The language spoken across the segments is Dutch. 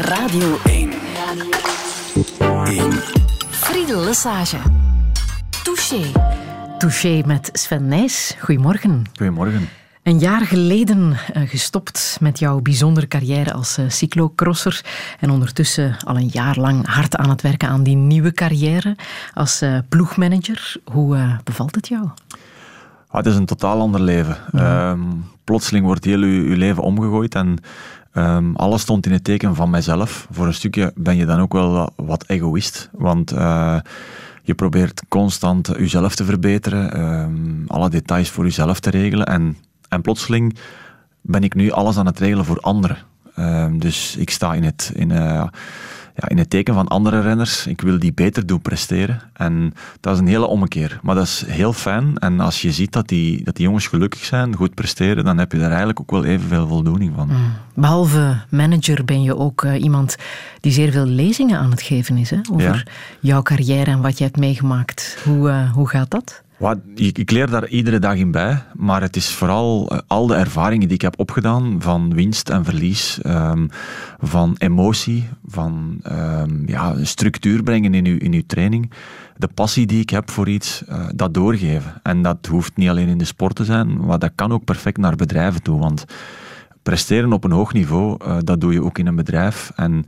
Radio 1. 1. Friedel Lesage. Touché. Touché met Sven Nijs. Goedemorgen. Goedemorgen. Een jaar geleden eh, gestopt met jouw bijzondere carrière als uh, cyclocrosser. En ondertussen al een jaar lang hard aan het werken aan die nieuwe carrière als uh, ploegmanager. Hoe bevalt het jou? Ah, het is een totaal ander leven. Ehm, plotseling wordt heel uw, leven omgegooid en um, alles stond in het teken van mijzelf. Voor een stukje ben je dan ook wel wat egoïst, want je probeert constant jezelf te verbeteren, um, alle details voor jezelf te regelen en en plotseling ben ik nu alles aan het regelen voor anderen. Ehm, dus ik sta in het, in, uh, ja, in het teken van andere renners. Ik wil die beter doen presteren. En dat is een hele ommekeer. Maar dat is heel fijn. En als je ziet dat die, dat die jongens gelukkig zijn, goed presteren, dan heb je daar eigenlijk ook wel evenveel voldoening van. Mm. Behalve manager ben je ook uh, iemand die zeer veel lezingen aan het geven is. Hè? Over jouw carrière en wat je hebt meegemaakt. Hoe, uh, hoe gaat dat? Wat, ik, leer daar iedere dag in bij, maar het is vooral eh, al de ervaringen die ik heb opgedaan van winst en verlies, um, van emotie, van um, ja, structuur brengen in uw, in uw training, de passie die ik heb voor iets, uh, dat doorgeven. En dat hoeft niet alleen in de sport te zijn, maar dat kan ook perfect naar bedrijven toe, want presteren op een hoog niveau, uh, dat doe je ook in een bedrijf. En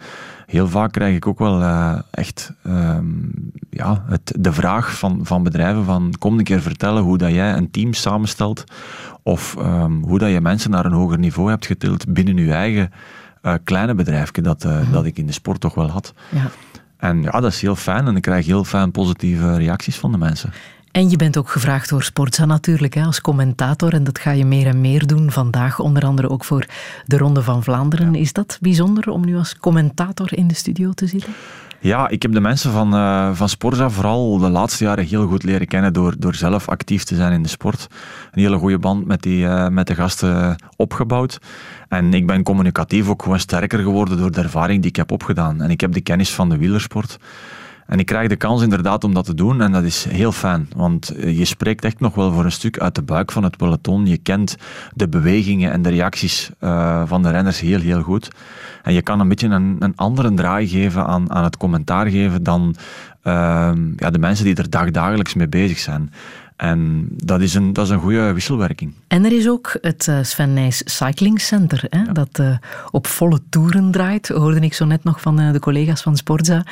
heel vaak krijg ik ook wel uh, echt um, ja, het, de vraag van, van bedrijven van kom een keer vertellen hoe dat jij een team samenstelt of um, hoe dat je mensen naar een hoger niveau hebt getild binnen je eigen uh, kleine bedrijfje dat, uh, dat ik in de sport toch wel had. Ja. En ja, dat is heel fijn en ik krijg heel fijn positieve reacties van de mensen. En je bent ook gevraagd door Sportza natuurlijk, hè, als commentator. En dat ga je meer en meer doen. Vandaag onder andere ook voor de Ronde van Vlaanderen. Is dat bijzonder om nu als commentator in de studio te zitten? Ja, ik heb de mensen van, uh, van Sporza vooral de laatste jaren heel goed leren kennen door, door zelf actief te zijn in de sport. Een hele goede band met, die, uh, met de gasten opgebouwd. En ik ben communicatief ook gewoon sterker geworden door de ervaring die ik heb opgedaan. En ik heb de kennis van de wielersport. En ik krijg de kans inderdaad om dat te doen en dat is heel fijn, want eh, je spreekt echt nog wel voor een stuk uit de buik van het peloton. Je kent de bewegingen en de reacties uh, van de renners heel, heel goed. En je kan een beetje een, een andere draai geven aan, aan het commentaar geven dan uh, ja, de mensen die er dagdagelijks mee bezig zijn. En dat is een, dat is een goede wisselwerking. En er is ook het uh, Sven Nijs Cycling Center, hè, dat uh, op volle toeren draait. Hoorde ik zo net nog van uh, de collega's van Sportza.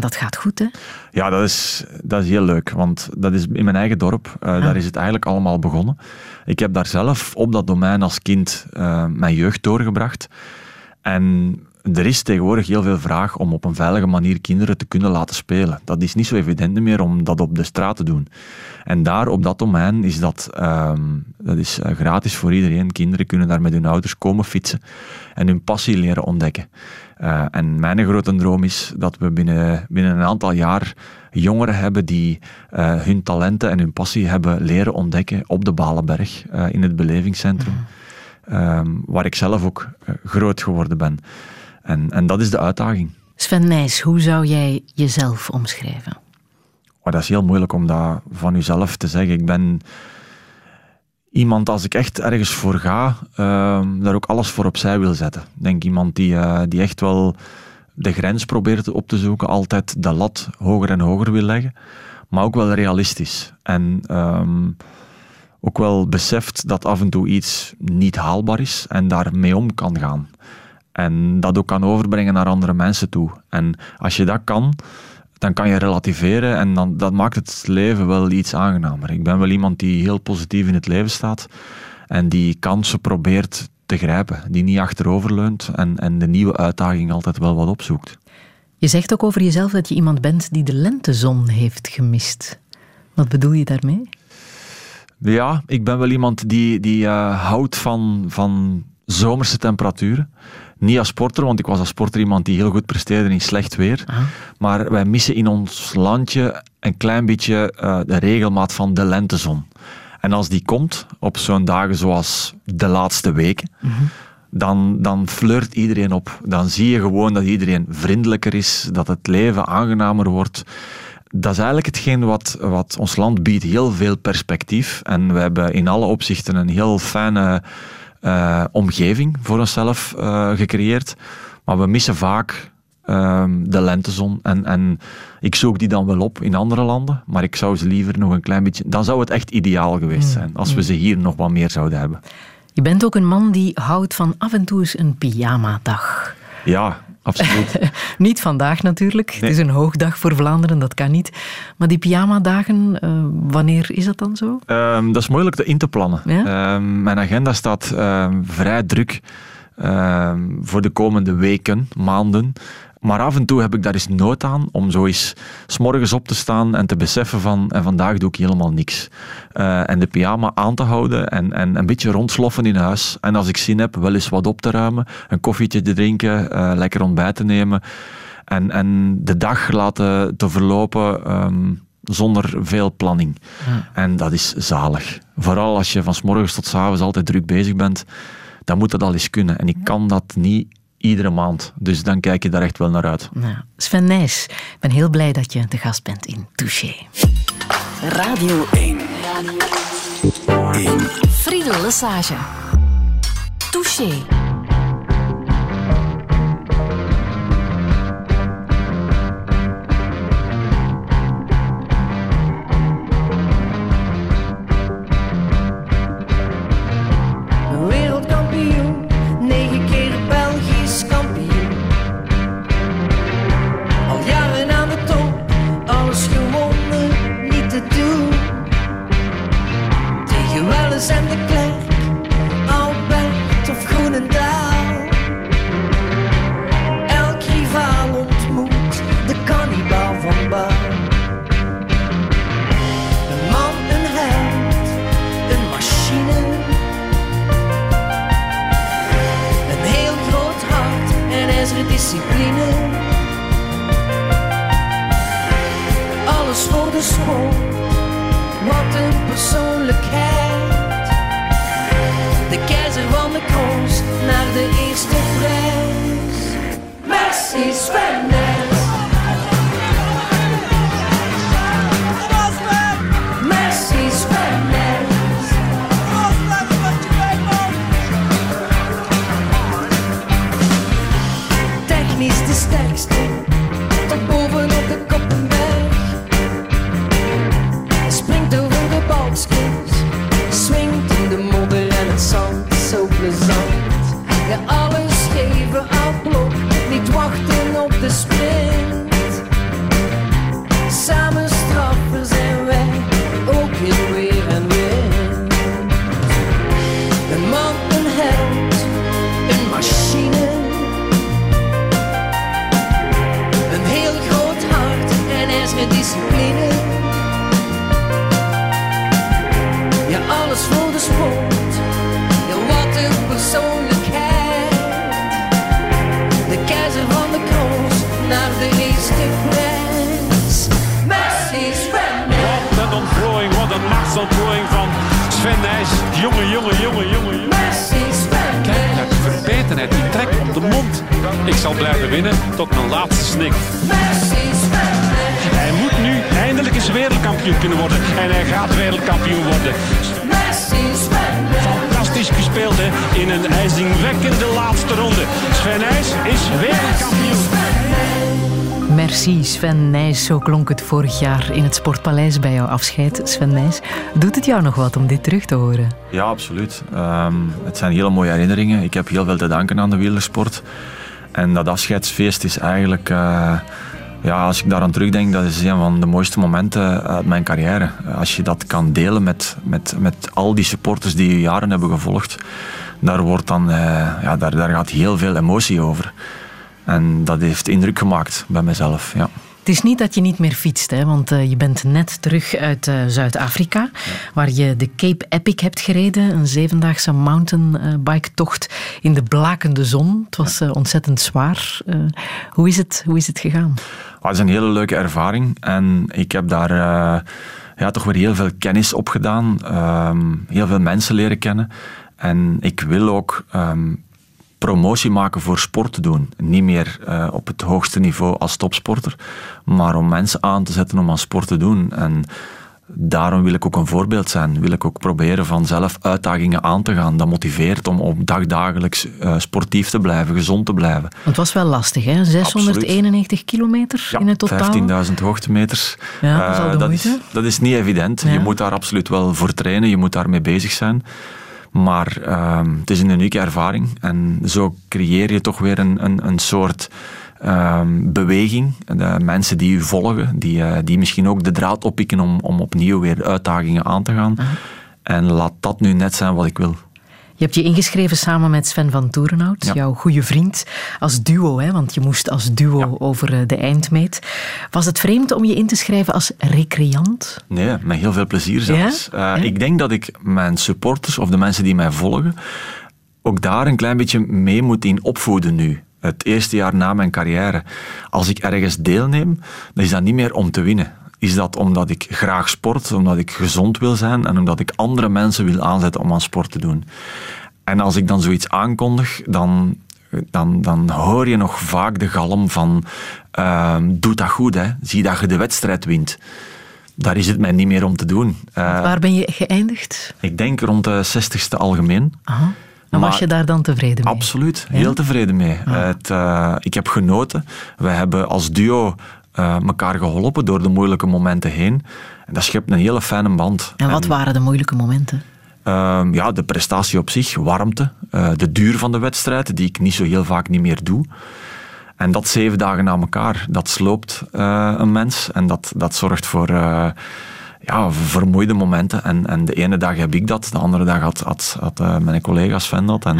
dat gaat goed, hè? Ja, dat is, dat is heel leuk. Want dat is in mijn eigen dorp. Ah. Daar is het eigenlijk allemaal begonnen. Ik heb daar zelf op dat domein als kind mijn jeugd doorgebracht. En er is tegenwoordig heel veel vraag om op een veilige manier kinderen te kunnen laten spelen. Dat is niet zo evident meer om dat op de straat te doen. En daar, op dat domein, is dat, um, dat is eh, gratis voor iedereen. Kinderen kunnen daar met hun ouders komen fietsen en hun passie leren ontdekken. Uh, en mijn grote droom is dat we binnen, binnen een aantal jaar jongeren hebben die uh, hun talenten en hun passie hebben leren ontdekken op de Balenberg, in het belevingscentrum. Um, waar ik zelf ook groot geworden ben. En, en dat is de uitdaging. Sven Nijs, hoe zou jij jezelf omschrijven? Maar dat is heel moeilijk om dat van jezelf te zeggen. Ik ben iemand, als ik echt ergens voor ga, uh, daar ook alles voor opzij wil zetten. Ik denk iemand die, uh, die echt wel de grens probeert op te zoeken, altijd de lat hoger en hoger wil leggen, maar ook wel realistisch. En um, ook wel beseft dat af en toe iets niet haalbaar is en daarmee om kan gaan. En dat ook kan overbrengen naar andere mensen toe. En als je dat kan, dan kan je relativeren en dan, dat maakt het leven wel iets aangenamer. Ik ben wel iemand die heel positief in het leven staat en die kansen probeert te grijpen, die niet achteroverleunt en, en de nieuwe uitdaging altijd wel wat opzoekt. Je zegt ook over jezelf dat je iemand bent die de lentezon heeft gemist. Wat bedoel je daarmee? Ja, ik ben wel iemand die, die uh, houdt van, van zomerse temperaturen. Niet als sporter, want ik was als sporter iemand die heel goed presteerde in slecht weer. Maar wij missen in ons landje een klein beetje uh, de regelmaat van de lentezon. En als die komt, op zo'n dagen zoals de laatste weken, mhm. dan, dan flirt iedereen op. Dan zie je gewoon dat iedereen vriendelijker is, dat het leven aangenamer wordt. Dat is eigenlijk hetgeen wat, wat ons land biedt. Heel veel perspectief. En we hebben in alle opzichten een heel fijne uh, omgeving voor onszelf uh, gecreëerd. Maar we missen vaak ehm, de lentezon. En, en ik zoek die dan wel op in andere landen, maar ik zou ze liever nog een klein beetje... Dan zou het echt ideaal geweest zijn, als we ze hier nog wat meer zouden hebben. Je bent ook een man die houdt van af en toe eens een pyjama-dag. Ja, absoluut. niet vandaag natuurlijk. Het is een hoogdag voor Vlaanderen, dat kan niet. Maar die pyjama-dagen, uh, wanneer is dat dan zo? Um, dat is moeilijk te in te plannen. Ja? Um, mijn agenda staat um, vrij druk voor de komende weken, maanden. Maar af en toe heb ik daar eens nood aan om zo eens s'morgens op te staan en te beseffen van en vandaag doe ik helemaal niks. Uh, en de pyjama aan te houden en, en een beetje rondsloffen in huis. En als ik zin heb, wel eens wat op te ruimen, een koffietje te drinken, uh, lekker ontbijt te nemen. En, en de dag laten te verlopen um, zonder veel planning. Ja. En dat is zalig. Vooral als je van s morgens tot s avonds altijd druk bezig bent, dan moet dat al eens kunnen. En ik kan dat niet iedere maand. Dus dan kijk je daar echt wel naar uit. Nou, Sven Nijs, ik ben heel blij dat je de gast bent in Touché. Radio 1. Radio 1. Friedel Lesage. Touché. Welles en de Klerk, Albert of Groenendaal. Elk rivaal ontmoet de kannibal van Baal. Een man, een held, een machine. Een heel groot hart en ijzeren discipline. Alles voor de sport, wat een persoonlijkheid. De keizer van de kroos naar de eerste prijs. Messi Sven Sven Nijs. Jongen, jongen, jongen, jongen. Kijk naar die verbetenheid, die trek op de mond. Ik zal blijven winnen tot mijn laatste snik. Hij moet nu eindelijk eens wereldkampioen kunnen worden. En hij gaat wereldkampioen worden. Fantastisch gespeeld hè, in een ijzingwekkende laatste ronde. Sven Nijs is wereldkampioen. Merci Sven Nijs, zo klonk het vorig jaar in het Sportpaleis bij jouw afscheid. Sven Nijs, doet het jou nog wat om dit terug te horen? Ja, absoluut. Ehm, het zijn hele mooie herinneringen. Ik heb heel veel te danken aan de wielersport. En dat afscheidsfeest is eigenlijk... eh, ja, als ik daaraan terugdenk, dat is een van de mooiste momenten uit mijn carrière. Als je dat kan delen met, met, met al die supporters die je jaren hebben gevolgd, daar, wordt dan, eh, ja, daar, daar gaat heel veel emotie over. En dat heeft indruk gemaakt bij mezelf, ja. Het is niet dat je niet meer fietst, hè, want eh, je bent net terug uit eh, Zuid-Afrika, waar je de Cape Epic hebt gereden, een zevendaagse mountainbike-tocht in de blakende zon. Het was eh, ontzettend zwaar. Eh, hoe, is het, hoe is het gegaan? Maar het is een hele leuke ervaring en ik heb daar eh, ja, toch weer heel veel kennis op gedaan, ehm, heel veel mensen leren kennen. En ik wil ook ehm, promotie maken voor sport te doen. Niet meer eh, op het hoogste niveau als topsporter, maar om mensen aan te zetten om aan sport te doen. En daarom wil ik ook een voorbeeld zijn. Wil ik ook proberen van zelf uitdagingen aan te gaan. Dat motiveert om op dagdagelijks uh, sportief te blijven, gezond te blijven. Het was wel lastig, hè? 691 kilometer in het totaal. 15.000 hoogtemeters. Ja, dat, uh, dat, is, dat is niet evident. Ja. Je moet daar absoluut wel voor trainen. Je moet daarmee bezig zijn. Maar uh, het is een unieke ervaring. En zo creëer je toch weer een, een, een soort um, beweging. De mensen die u volgen, die, uh, die misschien ook de draad oppikken om, om opnieuw weer uitdagingen aan te gaan. En laat dat nu net zijn wat ik wil. Je hebt je ingeschreven samen met Sven van Toerenhout, ja. jouw goede vriend, als duo, hè, want je moest als duo ja. over eh, de eindmeet. Was het vreemd om je in te schrijven als recreant? Nee, met heel veel plezier zelfs. Ja? Uh, ik denk dat ik mijn supporters of de mensen die mij volgen ook daar een klein beetje mee moet in opvoeden nu het eerste jaar na mijn carrière, als ik ergens deelneem, dan is dat niet meer om te winnen. Is dat omdat ik graag sport, omdat ik gezond wil zijn en omdat ik andere mensen wil aanzetten om aan sport te doen. En als ik dan zoiets aankondig, dan, dan, dan hoor je nog vaak de galm van uh, doe dat goed, hè. zie dat je de wedstrijd wint. Daar is het mij niet meer om te doen. Uh, waar ben je geëindigd? Ik denk rond de 60ste algemeen. Aha. En was je daar dan tevreden mee? Absoluut, heel tevreden mee. Ah. Het, uh, ik heb genoten. We hebben als duo uh, elkaar geholpen door de moeilijke momenten heen. En dat schept een hele fijne band. En wat en, waren de moeilijke momenten? Uh, ja, de prestatie op zich, warmte, uh, de duur van de wedstrijd, die ik niet zo heel vaak niet meer doe. En dat zeven dagen na elkaar, dat sloopt een mens en dat, dat zorgt voor ja, vermoeide momenten. En, en de ene dag heb ik dat, de andere dag had, had, had mijn collega Sven dat. En,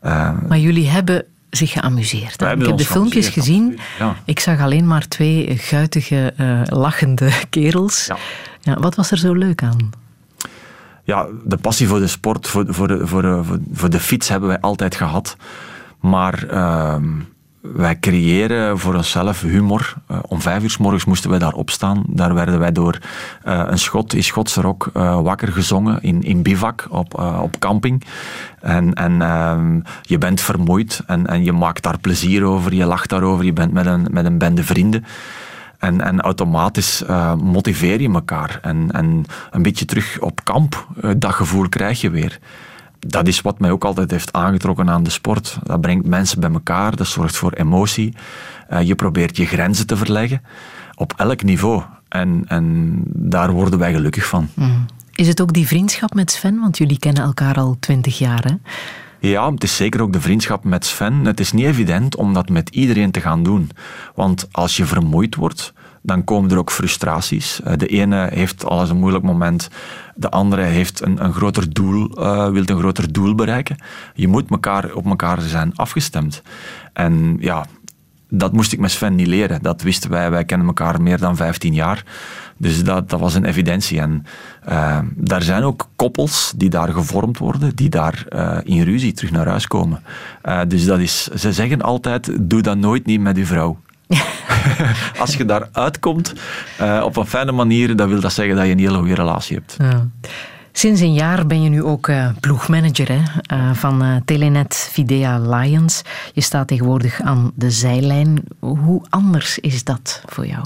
ah. maar jullie hebben zich geamuseerd. Ik heb de filmpjes gezien. Ja. Ik zag alleen maar twee guitige, uh, lachende kerels. Ja. Ja, wat was er zo leuk aan? Ja, de passie voor de sport, voor, voor, de, voor, de, voor de fiets hebben wij altijd gehad. Maar ehm, wij creëren voor onszelf humor. Uh, om vijf uur s morgens moesten wij daar opstaan. Daar werden wij door uh, een schot in Schotse rok uh, wakker gezongen in, in bivak op, op camping. En, en ehm, je bent vermoeid en, en je maakt daar plezier over, je lacht daarover, je bent met een, met een bende vrienden. En, en automatisch motiveer je elkaar. En, en een beetje terug op kamp, dat gevoel krijg je weer dat is wat mij ook altijd heeft aangetrokken aan de sport. Dat brengt mensen bij elkaar, dat zorgt voor emotie. Uh, je probeert je grenzen te verleggen op elk niveau. En, en daar worden wij gelukkig van. Mm. Is het ook die vriendschap met Sven? Want jullie kennen elkaar al twintig jaar, hè? Ja, het is zeker ook de vriendschap met Sven. Het is niet evident om dat met iedereen te gaan doen. Want als je vermoeid wordt, dan komen er ook frustraties. Eh, de ene heeft al eens een moeilijk moment, de andere heeft een, een groter doel, uh, wil een groter doel bereiken. Je moet elkaar, op elkaar zijn afgestemd. En ja, dat moest ik met Sven niet leren. Dat wisten wij. Wij kennen elkaar meer dan 15 jaar. Dus dat, dat was een evidentie. En uh, daar zijn ook koppels die daar gevormd worden, die daar in ruzie terug naar huis komen. Dus dat is, ze zeggen altijd, doe dat nooit niet met uw vrouw. Als je daar uitkomt uh, op een fijne manier, dan wil dat zeggen dat je een hele goede relatie hebt. Ja. Sinds een jaar ben je nu ook uh, ploegmanager hè, uh, van Telenet Videa Lions. Je staat tegenwoordig aan de zijlijn. Hoe anders is dat voor jou?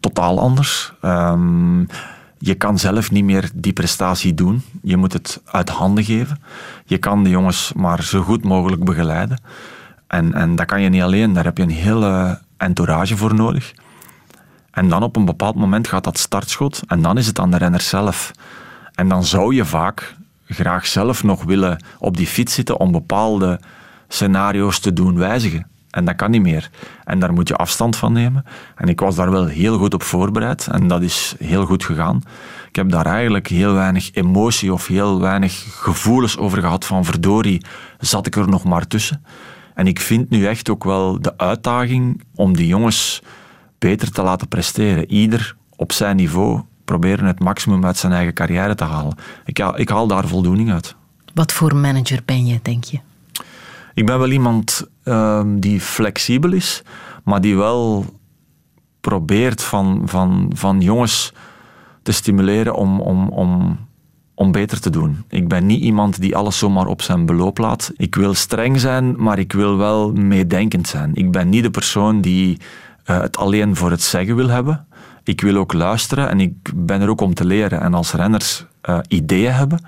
Totaal anders. Um, je kan zelf niet meer die prestatie doen. Je moet het uit handen geven. Je kan de jongens maar zo goed mogelijk begeleiden. En, en dat kan je niet alleen. Daar heb je een hele entourage voor nodig. En dan op een bepaald moment gaat dat startschot en dan is het aan de renner zelf. En dan zou je vaak graag zelf nog willen op die fiets zitten om bepaalde scenario's te doen wijzigen. En dat kan niet meer. En daar moet je afstand van nemen. En ik was daar wel heel goed op voorbereid en dat is heel goed gegaan. Ik heb daar eigenlijk heel weinig emotie of heel weinig gevoelens over gehad van verdorie, zat ik er nog maar tussen. En ik vind nu echt ook wel de uitdaging om die jongens beter te laten presteren. Ieder op zijn niveau proberen het maximum uit zijn eigen carrière te halen. Ik, haal, ik haal daar voldoening uit. Wat voor manager ben je, denk je? Ik ben wel iemand uh, die flexibel is, maar die wel probeert van, van, van jongens te stimuleren om, om, om om beter te doen. Ik ben niet iemand die alles zomaar op zijn beloop laat. Ik wil streng zijn, maar ik wil wel meedenkend zijn. Ik ben niet de persoon die uh, het alleen voor het zeggen wil hebben. Ik wil ook luisteren en ik ben er ook om te leren. En als renners uh, ideeën hebben,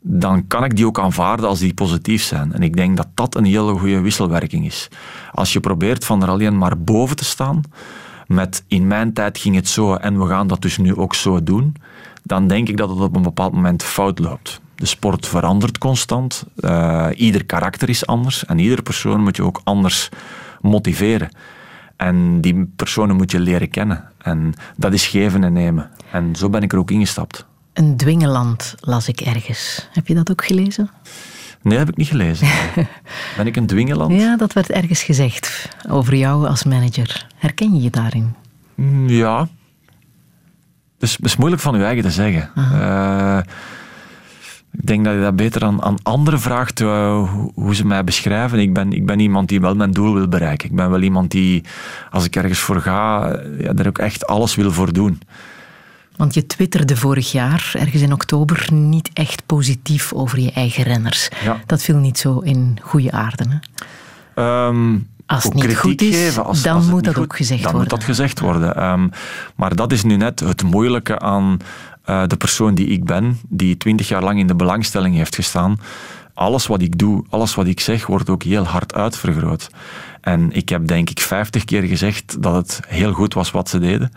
dan kan ik die ook aanvaarden als die positief zijn. En ik denk dat dat een hele goede wisselwerking is. Als je probeert van er alleen maar boven te staan, met in mijn tijd ging het zo en we gaan dat dus nu ook zo doen, dan denk ik dat het op een bepaald moment fout loopt. De sport verandert constant, uh, ieder karakter is anders en iedere persoon moet je ook anders motiveren. En die personen moet je leren kennen. En dat is geven en nemen. En zo ben ik er ook ingestapt. Een dwingeland las ik ergens. Heb je dat ook gelezen? Nee, heb ik niet gelezen. ben ik een dwingeland? Ja, dat werd ergens gezegd over jou als manager. Herken je je daarin? Mm, ja. Het is, moeilijk van je eigen te zeggen. Uh, ik denk dat je dat beter aan, aan anderen vraagt uh, hoe, ze mij beschrijven. Ik ben, ik ben iemand die wel mijn doel wil bereiken. Ik ben wel iemand die, als ik ergens voor ga, ja, daar ook echt alles wil voor doen. Want je twitterde vorig jaar, ergens in oktober, niet echt positief over je eigen renners. Ja. Dat viel niet zo in goede aarde. Hè? Um, als het niet goed is, geven, als, dan moet dat ook gezegd dan worden. Dan moet dat gezegd worden. Um, maar dat is nu net het moeilijke aan uh, de persoon die ik ben, die twintig jaar lang in de belangstelling heeft gestaan. Alles wat ik doe, alles wat ik zeg, wordt ook heel hard uitvergroot. En ik heb denk ik vijftig keer gezegd dat het heel goed was wat ze deden.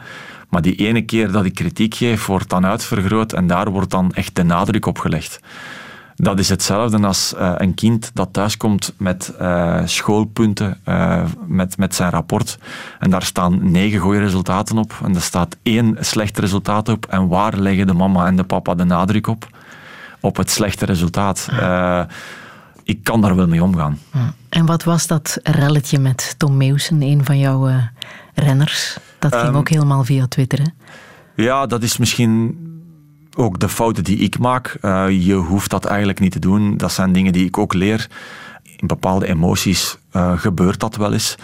Maar die ene keer dat ik kritiek geef, wordt dan uitvergroot en daar wordt dan echt de nadruk op gelegd. Dat is hetzelfde als uh, een kind dat thuiskomt met uh, schoolpunten, uh, met, met zijn rapport. En daar staan negen goede resultaten op. En er staat één slecht resultaat op. En waar leggen de mama en de papa de nadruk op? Op het slechte resultaat. ik kan daar wel mee omgaan. En wat was dat relletje met Tom Meeuwsen, een van jouw renners? Dat ging um, ook helemaal via Twitter, hè? Ja, dat is misschien ook de fouten die ik maak. Uh, je hoeft dat eigenlijk niet te doen. Dat zijn dingen die ik ook leer. In bepaalde emoties uh, gebeurt dat wel eens.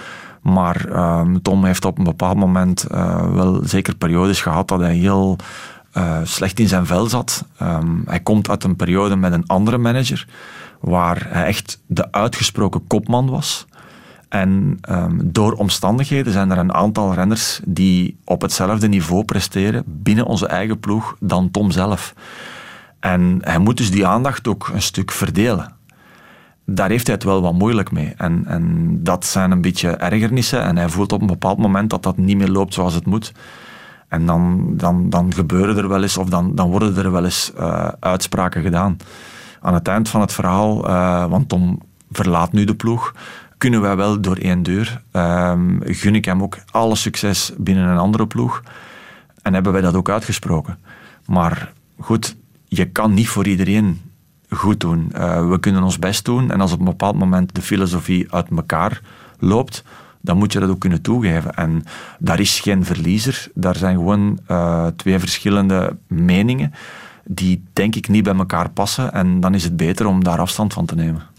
Maar uh, Tom heeft op een bepaald moment eh, wel zeker periodes gehad dat hij heel slecht in zijn vel zat. Um, hij komt uit een periode met een andere manager, waar hij echt de uitgesproken kopman was. En um, door omstandigheden zijn er een aantal renners die op hetzelfde niveau presteren binnen onze eigen ploeg dan Tom zelf. En hij moet dus die aandacht ook een stuk verdelen. Daar heeft hij het wel wat moeilijk mee. En, en dat zijn een beetje ergernissen. En hij voelt op een bepaald moment dat dat niet meer loopt zoals het moet. En dan, dan, dan gebeuren er wel eens, of dan, dan worden er wel eens uh, uitspraken gedaan. Aan het eind van het verhaal, uh, want Tom verlaat nu de ploeg, kunnen wij wel door één deur. Um, gun ik hem ook alle succes binnen een andere ploeg. En hebben wij dat ook uitgesproken. Maar goed, je kan niet voor iedereen goed doen. Uh, we kunnen ons best doen. En als op een bepaald moment de filosofie uit elkaar loopt, dan moet je dat ook kunnen toegeven. En daar is geen verliezer. Daar zijn gewoon uh, twee verschillende meningen die denk ik niet bij elkaar passen. En dan is het beter om daar afstand van te nemen.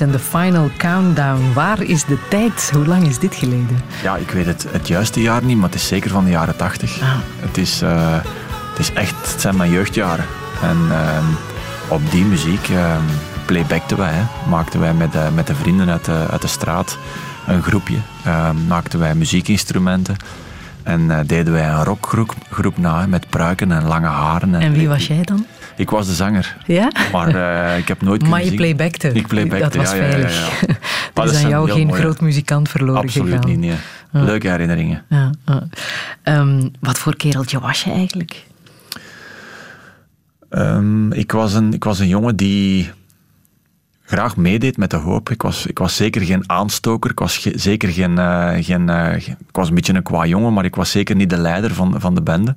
En de Final Countdown. Waar is de tijd? Hoe lang is dit geleden? Ja, ik weet het, het juiste jaar niet, maar het is zeker van de jaren tachtig. Ah. Het, is, eh, het is echt, het zijn mijn jeugdjaren. En ehm, op die muziek um, playbackten wij. Hè. Maakten wij met, de, met de vrienden uit de, uit de straat een groepje. Ehm, maakten wij muziekinstrumenten. En uh, deden wij een rockgroep groep na met pruiken en lange haren. En, en wie was jij dan? Ik was de zanger. Ja? Maar uh, ik heb nooit kunnen Maar je playbackte. Ik playbackte, Dat was ja, veilig. Ja, ja, ja. er is aan jou geen groot muzikant verloren Absoluut gegaan. niet, nee. Leuke herinneringen. Ja, um, wat voor kereltje was je eigenlijk? Um, ik, was een, ik was een jongen die graag meedeed met de hoop. Ik was, ik was zeker geen aanstoker. Ik was ge, zeker geen, uh, geen, uh, geen, Ik was een beetje een qua jongen, maar ik was zeker niet de leider van, van de bende.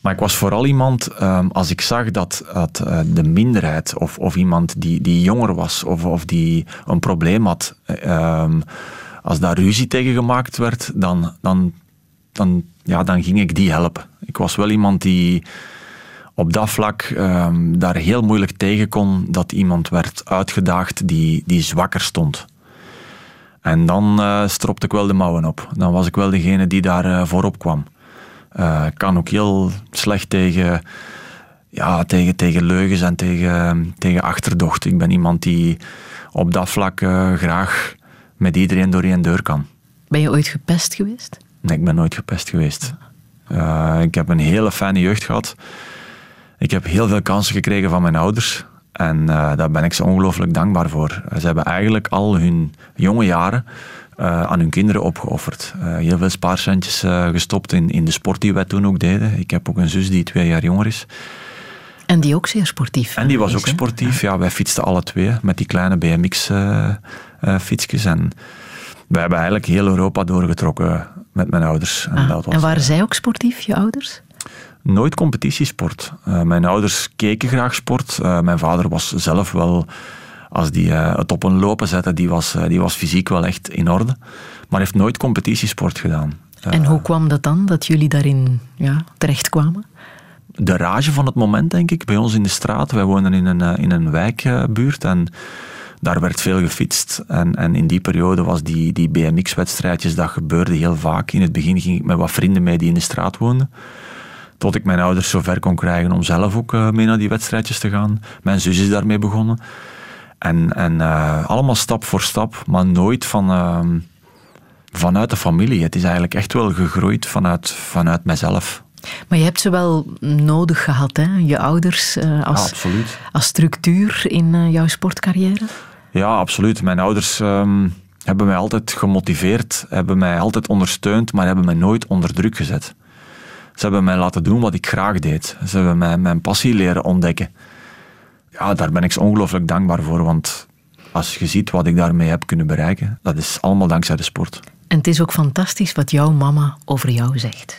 Maar ik was vooral iemand, um, als ik zag dat, uh, de minderheid of, of iemand die, die jonger was of, of die een probleem had, um, als daar ruzie tegen gemaakt werd, dan, dan, dan, ja, dan ging ik die helpen. Ik was wel iemand die op dat vlak um, daar heel moeilijk tegen kon dat iemand werd uitgedaagd die, die zwakker stond. En dan uh, stropte ik wel de mouwen op. Dan was ik wel degene die daar voorop kwam. Uh, ik kan ook heel slecht tegen, ja, tegen, tegen leugens en tegen, tegen achterdocht. Ik ben iemand die op dat vlak uh, graag met iedereen door één deur kan. Ben je ooit gepest geweest? Nee, ik ben nooit gepest geweest. Uh, ik heb een hele fijne jeugd gehad. Ik heb heel veel kansen gekregen van mijn ouders. En daar ben ik ze ongelooflijk dankbaar voor. Ze hebben eigenlijk al hun jonge jaren uh, aan hun kinderen opgeofferd. Uh, heel veel spaarcentjes uh, gestopt in, in de sport die wij toen ook deden. Ik heb ook een zus die twee jaar jonger is. En die ook zeer sportief En die was ook sportief. Ja. wij fietsten alle twee met die kleine BMX-fietsjes. en wij hebben eigenlijk heel Europa doorgetrokken met mijn ouders. En, ah, dat was, en waren zij ook sportief, je ouders? Nooit competitiesport. mijn ouders keken graag sport. mijn vader was zelf wel als die uh, het op een lopen zette, die was, uh, die was fysiek wel echt in orde. Maar heeft nooit competitiesport gedaan. En hoe kwam dat dan, dat jullie daarin ja, terechtkwamen? De rage van het moment, denk ik, bij ons in de straat. Wij woonden in een, in een wijkbuurt en daar werd veel gefietst. En, en in die periode was die, die BMX-wedstrijdjes, dat gebeurde heel vaak. In het begin ging ik met wat vrienden mee die in de straat woonden. Tot ik mijn ouders zover kon krijgen om zelf ook mee naar die wedstrijdjes te gaan. Mijn zus is daarmee begonnen. En, en uh, allemaal stap voor stap, maar nooit van, uh, vanuit de familie. Het is eigenlijk echt wel gegroeid vanuit, vanuit mezelf. Maar je hebt ze wel nodig gehad, hè? je ouders, uh, als, ja, als structuur in jouw sportcarrière? Ja, absoluut. Mijn ouders um, hebben mij altijd gemotiveerd, hebben mij altijd ondersteund, maar hebben mij nooit onder druk gezet. Ze hebben mij laten doen wat ik graag deed. Ze hebben mij mijn passie leren ontdekken ja, daar ben ik zo ongelooflijk dankbaar voor. Want als je ziet wat ik daarmee heb kunnen bereiken, dat is allemaal dankzij de sport. En het is ook fantastisch wat jouw mama over jou zegt.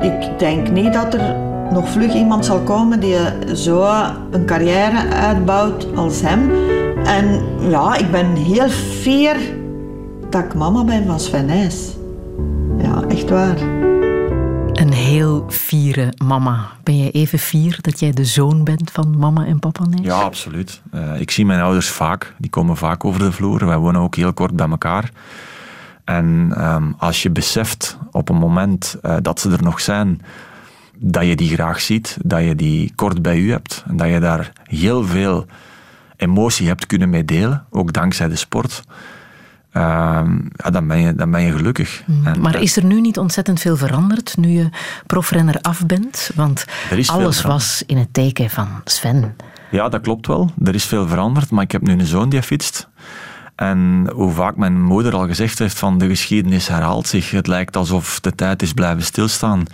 Ik denk niet dat er nog vlug iemand zal komen die zo een carrière uitbouwt als hem. En ja, ik ben heel fier dat ik mama ben van Sven Nys. Ja, echt waar. Een heel fiere mama. Ben jij even fier dat jij de zoon bent van mama en papa? Ja, absoluut. Uh, ik zie mijn ouders vaak. Die komen vaak over de vloer. Wij wonen ook heel kort bij elkaar. En um, als je beseft op een moment uh, dat ze er nog zijn, dat je die graag ziet, dat je die kort bij u hebt en dat je daar heel veel emotie hebt kunnen mee delen, ook dankzij de sport. Ja, dan, ben je, dan ben je gelukkig. Mm, en, maar is er nu niet ontzettend veel veranderd nu je profrenner af bent? Want alles was in het teken van Sven. Ja, dat klopt wel. Er is veel veranderd, maar ik heb nu een zoon die fietst. En hoe vaak mijn moeder al gezegd heeft van de geschiedenis herhaalt zich. Het lijkt alsof de tijd is blijven stilstaan.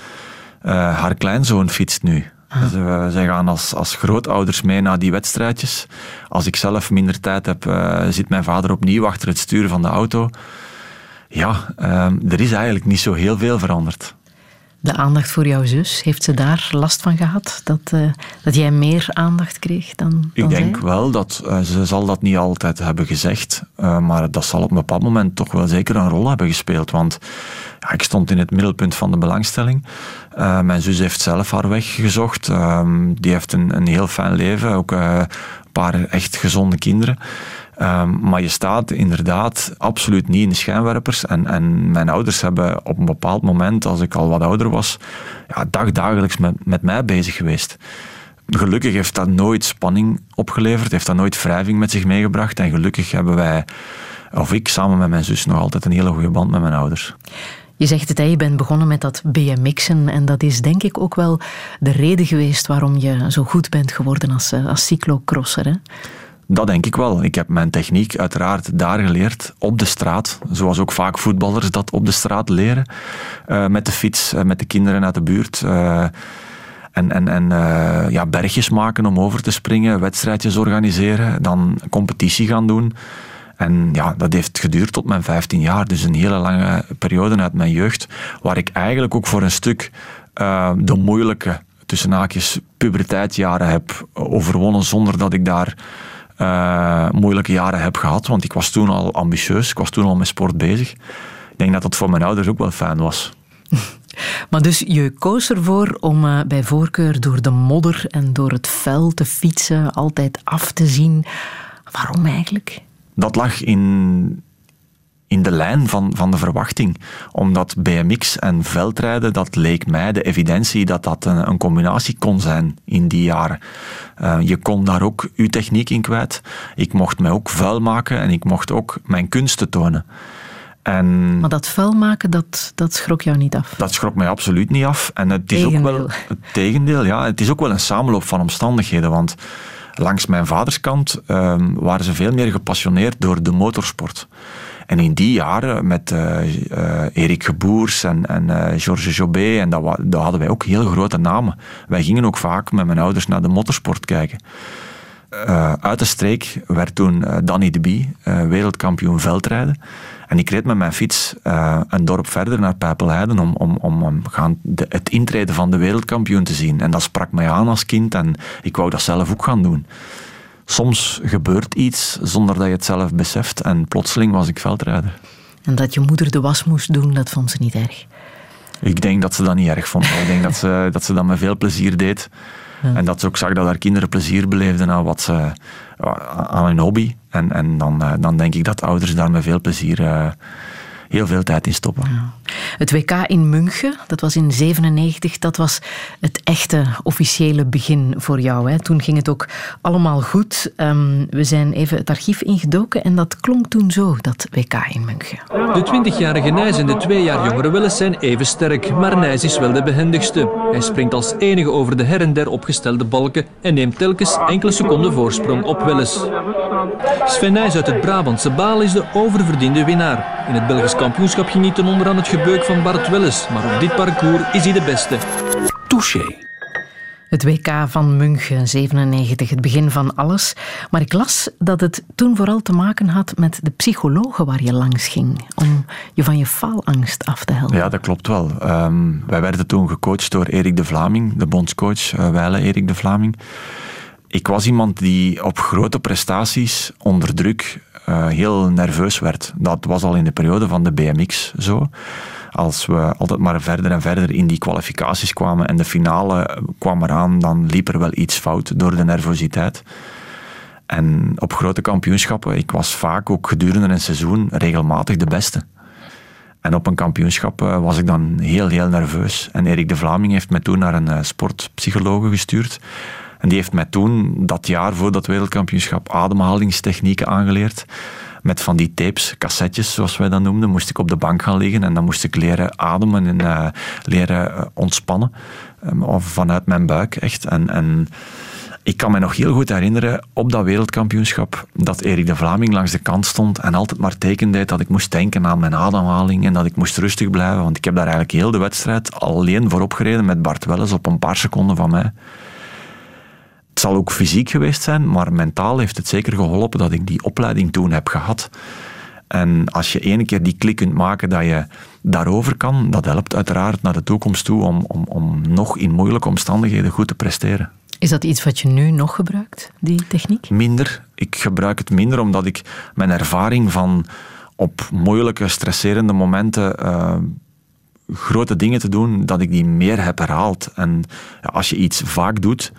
Uh, haar kleinzoon fietst nu. Dus, uh, zij gaan als, als grootouders mee naar die wedstrijdjes. Als ik zelf minder tijd heb, uh, zit mijn vader opnieuw achter het stuur van de auto. Ja, uh, er is eigenlijk niet zo heel veel veranderd. De aandacht voor jouw zus, heeft ze daar last van gehad? Dat, uh, dat jij meer aandacht kreeg dan, dan Ik denk zij? wel dat ze zal dat niet altijd hebben gezegd. maar dat zal op een bepaald moment toch wel zeker een rol hebben gespeeld. Want ja, ik stond in het middelpunt van de belangstelling. Uh, mijn zus heeft zelf haar weg gezocht. Uh, die heeft een, een heel fijn leven. Ook uh, een paar echt gezonde kinderen. Ehm, maar je staat inderdaad absoluut niet in de schijnwerpers. En, en mijn ouders hebben op een bepaald moment, als ik al wat ouder was, ja, dagdagelijks met, met mij bezig geweest. Gelukkig heeft dat nooit spanning opgeleverd, heeft dat nooit wrijving met zich meegebracht. En gelukkig hebben wij, of ik samen met mijn zus, nog altijd een hele goede band met mijn ouders. Je zegt het, je bent begonnen met dat BMX'en en dat is denk ik ook wel de reden geweest waarom je zo goed bent geworden als, eh, als cyclocrosser. Hè? Dat denk ik wel. Ik heb mijn techniek uiteraard daar geleerd, op de straat. Zoals ook vaak voetballers dat op de straat leren. Uh, met de fiets, uh, met de kinderen uit de buurt. En en, en ja, bergjes maken om over te springen, wedstrijdjes organiseren, dan competitie gaan doen. En ja, dat heeft geduurd tot mijn 15 jaar. Dus een hele lange periode uit mijn jeugd, waar ik eigenlijk ook voor een stuk de moeilijke, tussen haakjes, puberteitjaren heb overwonnen zonder dat ik daar uh, moeilijke jaren heb gehad. Want ik was toen al ambitieus, ik was toen al met sport bezig. Ik denk dat dat voor mijn ouders ook wel fijn was. Maar dus je koos ervoor om uh, bij voorkeur door de modder en door het vel te fietsen, altijd af te zien. Waarom eigenlijk? Dat lag in, in de lijn van, van de verwachting. Omdat BMX en veldrijden, dat leek mij de evidentie dat dat een, een combinatie kon zijn in die jaren. Uh, je kon daar ook je techniek in kwijt. Ik mocht mij ook vuil maken en ik mocht ook mijn kunsten tonen. En maar dat vuil maken, dat, dat schrok jou niet af? Dat schrok mij absoluut niet af. En het is ook wel het tegendeel. Ja, het is ook wel een samenloop van omstandigheden. Want langs mijn vaderskant uh, waren ze veel meer gepassioneerd door de motorsport. En in die jaren met uh, uh, Erik Geboers en, en uh, Georges Jobé, en dat, dat, hadden wij ook heel grote namen. Wij gingen ook vaak met mijn ouders naar de motorsport kijken. uit de streek werd toen Danny de Bie wereldkampioen veldrijden. En ik reed met mijn fiets een dorp verder naar Pijpelheiden om, om, om gaan de, het intreden van de wereldkampioen te zien. En dat sprak mij aan als kind en ik wou dat zelf ook gaan doen soms gebeurt iets zonder dat je het zelf beseft en plotseling was ik veldrijder. En dat je moeder de was moest doen, dat vond ze niet erg? Ik denk dat ze dat niet erg vond. ik denk dat ze, dat ze dat met veel plezier deed. En dat ze ook zag dat haar kinderen plezier beleefden aan, wat aan hun hobby. En, en dan, eh, dan denk ik dat ouders daar met veel plezier uh, heel veel tijd in stoppen. Ja. Het WK in München, dat was in 97, dat was het echte officiële begin voor jou. Hè? Toen ging het ook allemaal goed. Um, we zijn even het archief ingedoken en dat klonk toen zo, dat WK in München. De 20-jarige Nijs en de twee jaar jongere Willis zijn even sterk, maar Nijs is wel de behendigste. Hij springt als enige over de her en der opgestelde balken en neemt telkens enkele seconden voorsprong op Willis. Sven Nijs uit het Brabantse Baal is de oververdiende winnaar. In het Belgisch kampioenschap genieten onder aan het gebeuk van Bart Welles, maar op dit parcours is hij de beste. Touché. Het WK van München 97, het begin van alles. Maar ik las dat het toen vooral te maken had met de psychologen waar je langs ging. Om je van je faalangst af te helpen. Ja, dat klopt wel. Um, wij werden toen gecoacht door Erik de Vlaming, de bondscoach, uh, Weile Erik de Vlaming. Ik was iemand die op grote prestaties onder druk uh, heel nerveus werd. Dat was al in de periode van de BMX zo. Als we altijd maar verder en verder in die kwalificaties kwamen en de finale kwam eraan, dan liep er wel iets fout door de nervositeit. En op grote kampioenschappen, ik was vaak ook gedurende een seizoen regelmatig de beste. En op een kampioenschap uh, was ik dan heel, heel nerveus. En Erik de Vlaming heeft mij toen naar een uh, sportpsychologe gestuurd. En die heeft mij toen, dat jaar voor dat wereldkampioenschap, ademhalingstechnieken aangeleerd. Met van die tapes, cassettes zoals wij dat noemden, moest ik op de bank gaan liggen en dan moest ik leren ademen en uh, leren uh, ontspannen. Um, vanuit mijn buik, echt. En, en ik kan me nog heel goed herinneren op dat wereldkampioenschap dat Erik de Vlaming langs de kant stond en altijd maar tekende dat ik moest denken aan mijn ademhaling en dat ik moest rustig blijven. Want ik heb daar eigenlijk heel de wedstrijd alleen voorop gereden met Bart Welles op een paar seconden van mij. Het zal ook fysiek geweest zijn, maar mentaal heeft het zeker geholpen dat ik die opleiding toen heb gehad. En als je ene keer die klik kunt maken dat je daarover kan, dat helpt uiteraard naar de toekomst toe om, om, om nog in moeilijke omstandigheden goed te presteren. Is dat iets wat je nu nog gebruikt, die techniek? Minder. Ik gebruik het minder omdat ik mijn ervaring van op moeilijke, stresserende momenten uh, grote dingen te doen, dat ik die meer heb herhaald. En ja, als je iets vaak doet,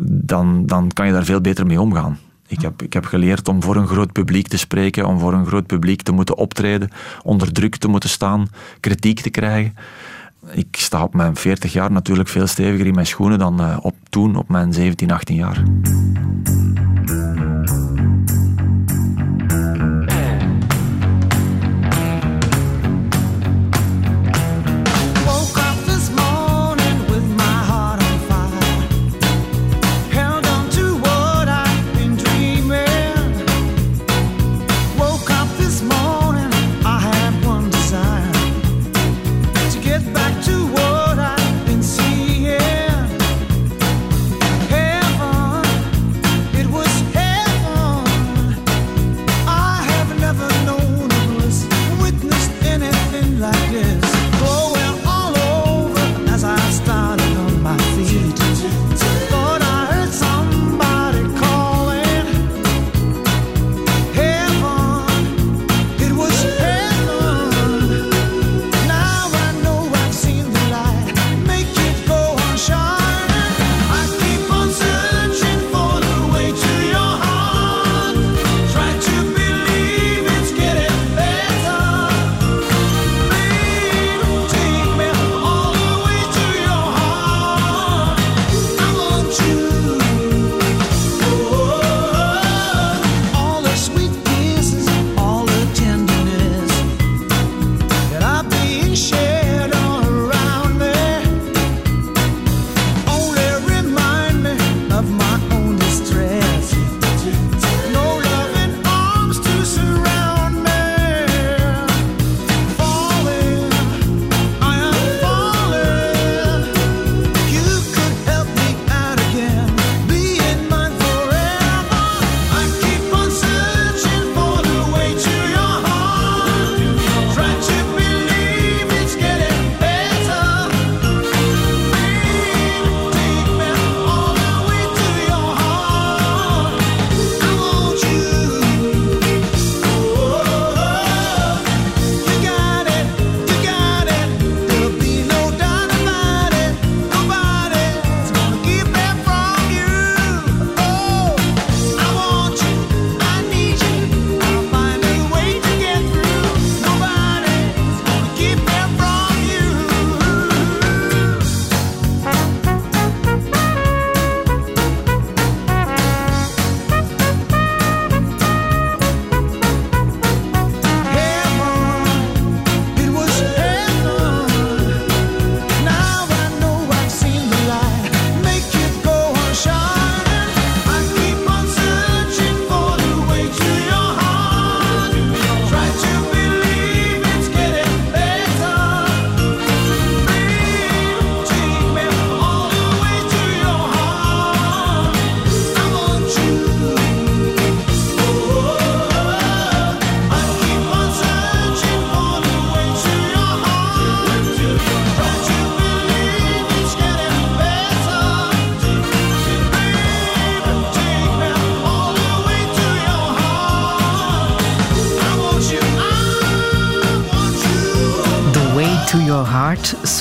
dan, dan kan je daar veel beter mee omgaan. Ik heb, ik heb geleerd om voor een groot publiek te spreken, om voor een groot publiek te moeten optreden, onder druk te moeten staan, kritiek te krijgen. Ik sta op mijn 40 jaar natuurlijk veel steviger in mijn schoenen dan uh, op toen, op mijn 17, 18 jaar.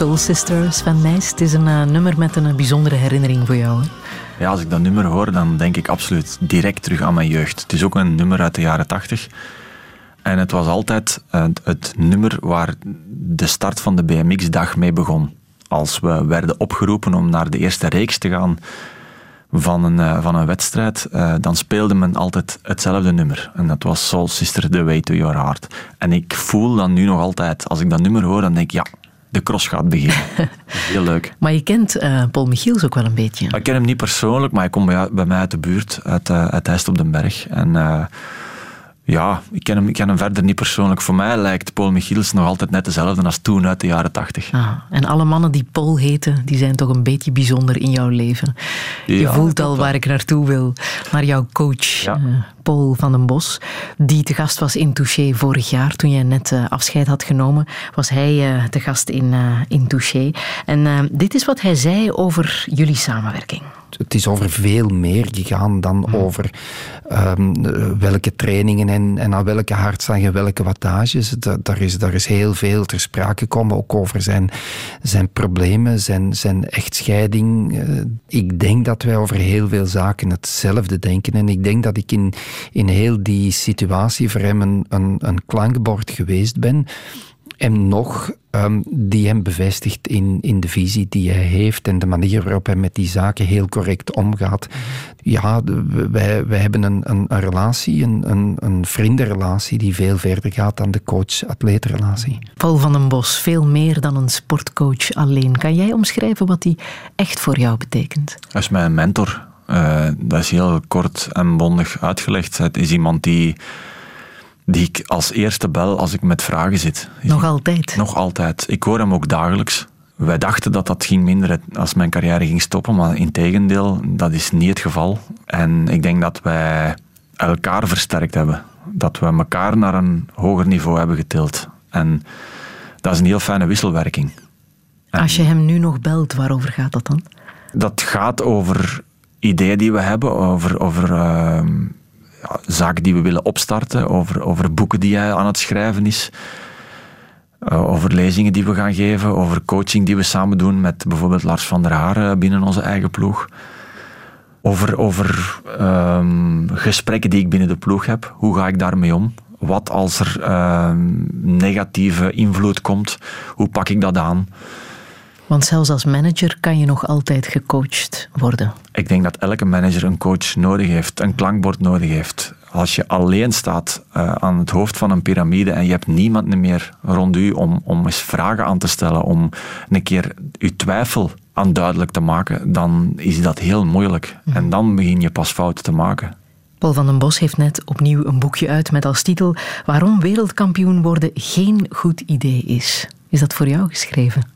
Soul Sister, Sven Nijs. Het is een uh, nummer met een bijzondere herinnering voor jou. Hè? Ja, als ik dat nummer hoor, dan denk ik absoluut direct terug aan mijn jeugd. Het is ook een nummer uit de jaren tachtig. En het was altijd uh, het nummer waar de start van de BMX-dag mee begon. Als we werden opgeroepen om naar de eerste reeks te gaan van een, uh, van een wedstrijd, dan speelde men altijd hetzelfde nummer. En dat was Soul Sister, The Way to Your Heart. En ik voel dan nu nog altijd, als ik dat nummer hoor, dan denk ik, ja, de cross gaat beginnen. Heel leuk. Maar je kent uh, Paul Michiels ook wel een beetje. Ik ken hem niet persoonlijk, maar hij komt bij, bij mij uit de buurt, uit, uh, uit Heist op den Berg. En uh, ja, ik ken, hem, ik ken hem verder niet persoonlijk. Voor mij lijkt Paul Michiels nog altijd net dezelfde als toen uit de jaren tachtig. Ah, en alle mannen die Paul heten, die zijn toch een beetje bijzonder in jouw leven. Je voelt al waar ik naartoe wil. Naar jouw coach, ja. uh, Paul van den Bos, die te gast was in Touché vorig jaar. Toen jij net uh, afscheid had genomen, was hij uh, te gast in, in Touché. En dit is wat hij zei over jullie samenwerking. Het is over veel meer gegaan dan mhm. over um, welke trainingen en, en aan welke hartslag en welke wattages. Daar is, daar is heel veel ter sprake gekomen, ook over zijn, zijn problemen, zijn, zijn echtscheiding. Uh, ik denk dat wij over heel veel zaken hetzelfde denken. En ik denk dat ik in, in heel die situatie voor hem een, een, een klankbord geweest ben. En nog, um, die hem bevestigt in, in de visie die hij heeft en de manier waarop hij met die zaken heel correct omgaat. Ja, wij, wij hebben een, een, een relatie, een, een, een vriendenrelatie die veel verder gaat dan de coach-atleetrelatie. Paul van den Bos, veel meer dan een sportcoach alleen. Kan jij omschrijven wat die echt voor jou betekent? Hij is mijn mentor. Uh, dat is heel kort en bondig uitgelegd. Het is iemand die die ik als eerste bel als ik met vragen zit. Nog altijd? Nog altijd. Ik hoor hem ook dagelijks. Wij dachten dat dat ging minderen als mijn carrière ging stoppen, maar in tegendeel, dat is niet het geval. En ik denk dat wij elkaar versterkt hebben. Dat we elkaar naar een hoger niveau hebben getild. En dat is een heel fijne wisselwerking. Als je hem nu nog belt, waarover gaat dat dan? Dat gaat over ideeën die we hebben, over, over uh, zaken die we willen opstarten, over, over boeken die hij aan het schrijven is, uh, over lezingen die we gaan geven, over coaching die we samen doen met bijvoorbeeld Lars van der Haar binnen onze eigen ploeg. Over, over um, gesprekken die ik binnen de ploeg heb. Hoe ga ik daarmee om? Wat als er um, negatieve invloed komt? Hoe pak ik dat aan? Want zelfs als manager kan je nog altijd gecoacht worden. Ik denk dat elke manager een coach nodig heeft, een klankbord nodig heeft. Als je alleen staat uh, aan het hoofd van een piramide en je hebt niemand meer rond u om, om eens vragen aan te stellen, om een keer je twijfel aan duidelijk te maken, dan is dat heel moeilijk. Mhm. En dan begin je pas fouten te maken. Paul van den Bos heeft net opnieuw een boekje uit met als titel Waarom wereldkampioen worden geen goed idee is. Is dat voor jou geschreven?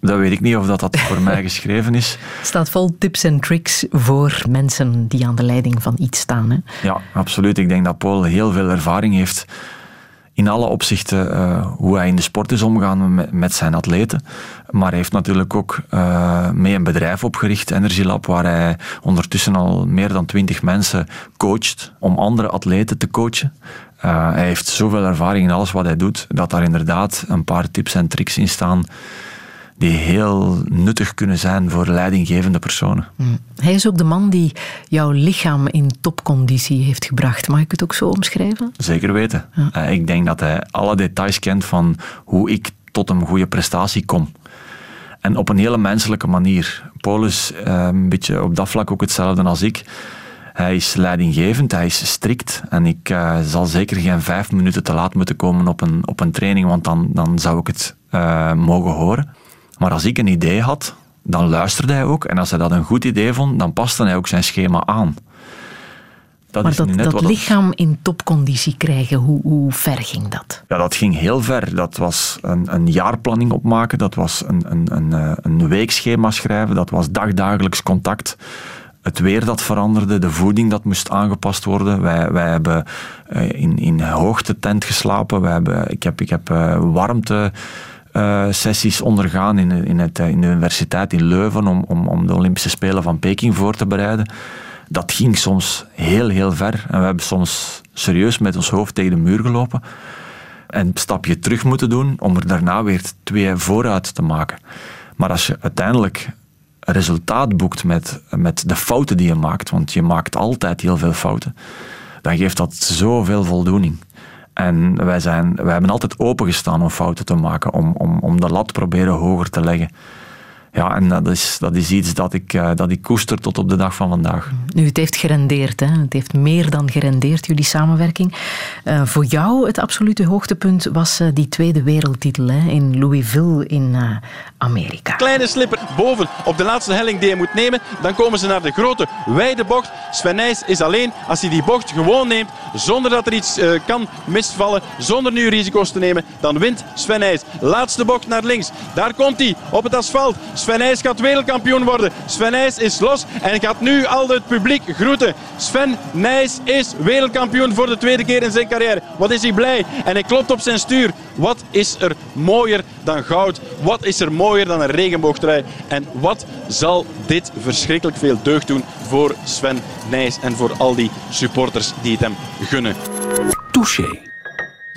Dat weet ik niet of dat, dat voor mij geschreven is. Het staat vol tips en tricks voor mensen die aan de leiding van iets staan. Hè? Ja, absoluut. Ik denk dat Paul heel veel ervaring heeft in alle opzichten uh, hoe hij in de sport is omgegaan met, met zijn atleten. Maar hij heeft natuurlijk ook uh, mee een bedrijf opgericht, Energy waar hij ondertussen al meer dan twintig mensen coacht om andere atleten te coachen. Uh, hij heeft zoveel ervaring in alles wat hij doet, dat daar inderdaad een paar tips en tricks in staan die heel nuttig kunnen zijn voor leidinggevende personen. Mm. Hij is ook de man die jouw lichaam in topconditie heeft gebracht. Mag ik het ook zo omschrijven? Zeker weten. Eh, ik denk dat hij alle details kent van hoe ik tot een goede prestatie kom. En op een hele menselijke manier. Paul is uh, een beetje op dat vlak ook hetzelfde als ik. Hij is leidinggevend, hij is strikt. En ik uh, zal zeker geen vijf minuten te laat moeten komen op een, op een training, want dan, dan zou ik het uh, mogen horen. Maar als ik een idee had, dan luisterde hij ook. En als hij dat een goed idee vond, dan paste hij ook zijn schema aan. Dat maar dat, dat lichaam in topconditie krijgen, hoe, hoe, ver ging dat? Ja, dat ging heel ver. Dat was een, een jaarplanning opmaken, dat was een, een, een, eh, een weekschema schrijven, dat was dagdagelijks contact. Het weer dat veranderde, de voeding dat moest aangepast worden. Wij, wij hebben eh, in, in hoogte tent geslapen, wij hebben, ik heb, ik heb uh, warmte uh, sessies ondergaan in, in, het, eh, in de universiteit in Leuven om, om, om de Olympische Spelen van Peking voor te bereiden. Dat ging soms heel, heel ver. En we hebben soms serieus met ons hoofd tegen de muur gelopen. En een stapje terug moeten doen om er daarna weer twee vooruit te maken. Maar als je uiteindelijk resultaat boekt met, met de fouten die je maakt, want je maakt altijd heel veel fouten, dan geeft dat zoveel voldoening. En wij, zijn, wij hebben altijd opengestaan om fouten te maken, om, om, om de lat proberen hoger te leggen. Ja, en dat is, dat is iets dat ik, uh, dat ik koester tot op de dag van vandaag. Nu, het heeft gerendeerd. Hè? Het heeft meer dan gerendeerd, jullie samenwerking. Uh, voor jou het absolute hoogtepunt was uh, die tweede wereldtitel hè? in Louisville in Amerika. Kleine slipper boven op de laatste helling die hij moet nemen. Dan komen ze naar de grote, wijde bocht. Sven Nijs is alleen als hij die bocht gewoon neemt, zonder dat er iets kan misvallen, zonder nu risico's te nemen, dan wint Sven Nijs. Laatste bocht naar links. Daar komt hij op het asfalt. Sven Nijs gaat wereldkampioen worden. Sven Nijs is los en gaat nu al het publiek groeten. Sven Nijs is wereldkampioen voor de tweede keer in zijn carrière. Wat is hij blij? En hij klopt op zijn stuur. Wat is er mooier dan goud? Wat is er mooier dan een regenboogtrui? En wat zal dit verschrikkelijk veel deugd doen voor Sven Nijs en voor al die supporters die het hem gunnen? Touché.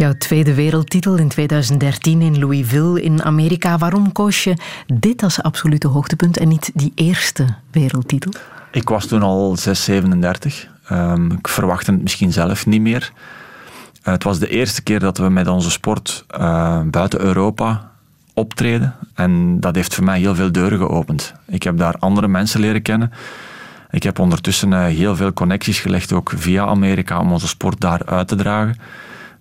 Jouw tweede wereldtitel in 2013 in Louisville in Amerika. Waarom koos je dit als absolute hoogtepunt en niet die eerste wereldtitel? Ik was toen al 6, 37. Um, ik verwachtte het misschien zelf niet meer. Uh, het was de eerste keer dat we met onze sport uh, buiten Europa optreden. En dat heeft voor mij heel veel deuren geopend. Ik heb daar andere mensen leren kennen. Ik heb ondertussen uh, heel veel connecties gelegd, ook via Amerika, om onze sport daar uit te dragen.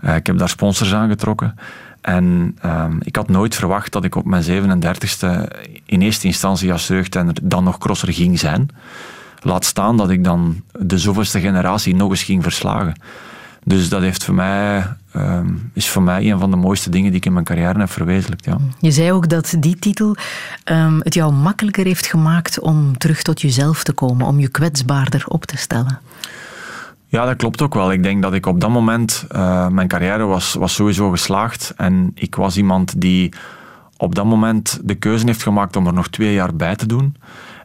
Uh, ik heb daar sponsors aangetrokken. En um, ik had nooit verwacht dat ik op mijn 37ste in eerste instantie als jeugd dan nog crosser ging zijn. Laat staan dat ik dan de zoveelste generatie nog eens ging verslagen. Dus dat heeft voor mij, um, is voor mij een van de mooiste dingen die ik in mijn carrière heb verwezenlijkt. Ja. Je zei ook dat die titel um, het jou makkelijker heeft gemaakt om terug tot jezelf te komen, om je kwetsbaarder op te stellen. Ja, dat klopt ook wel. Ik denk dat ik op dat moment, uh, mijn carrière was, was sowieso geslaagd. En ik was iemand die op dat moment de keuze heeft gemaakt om er nog twee jaar bij te doen.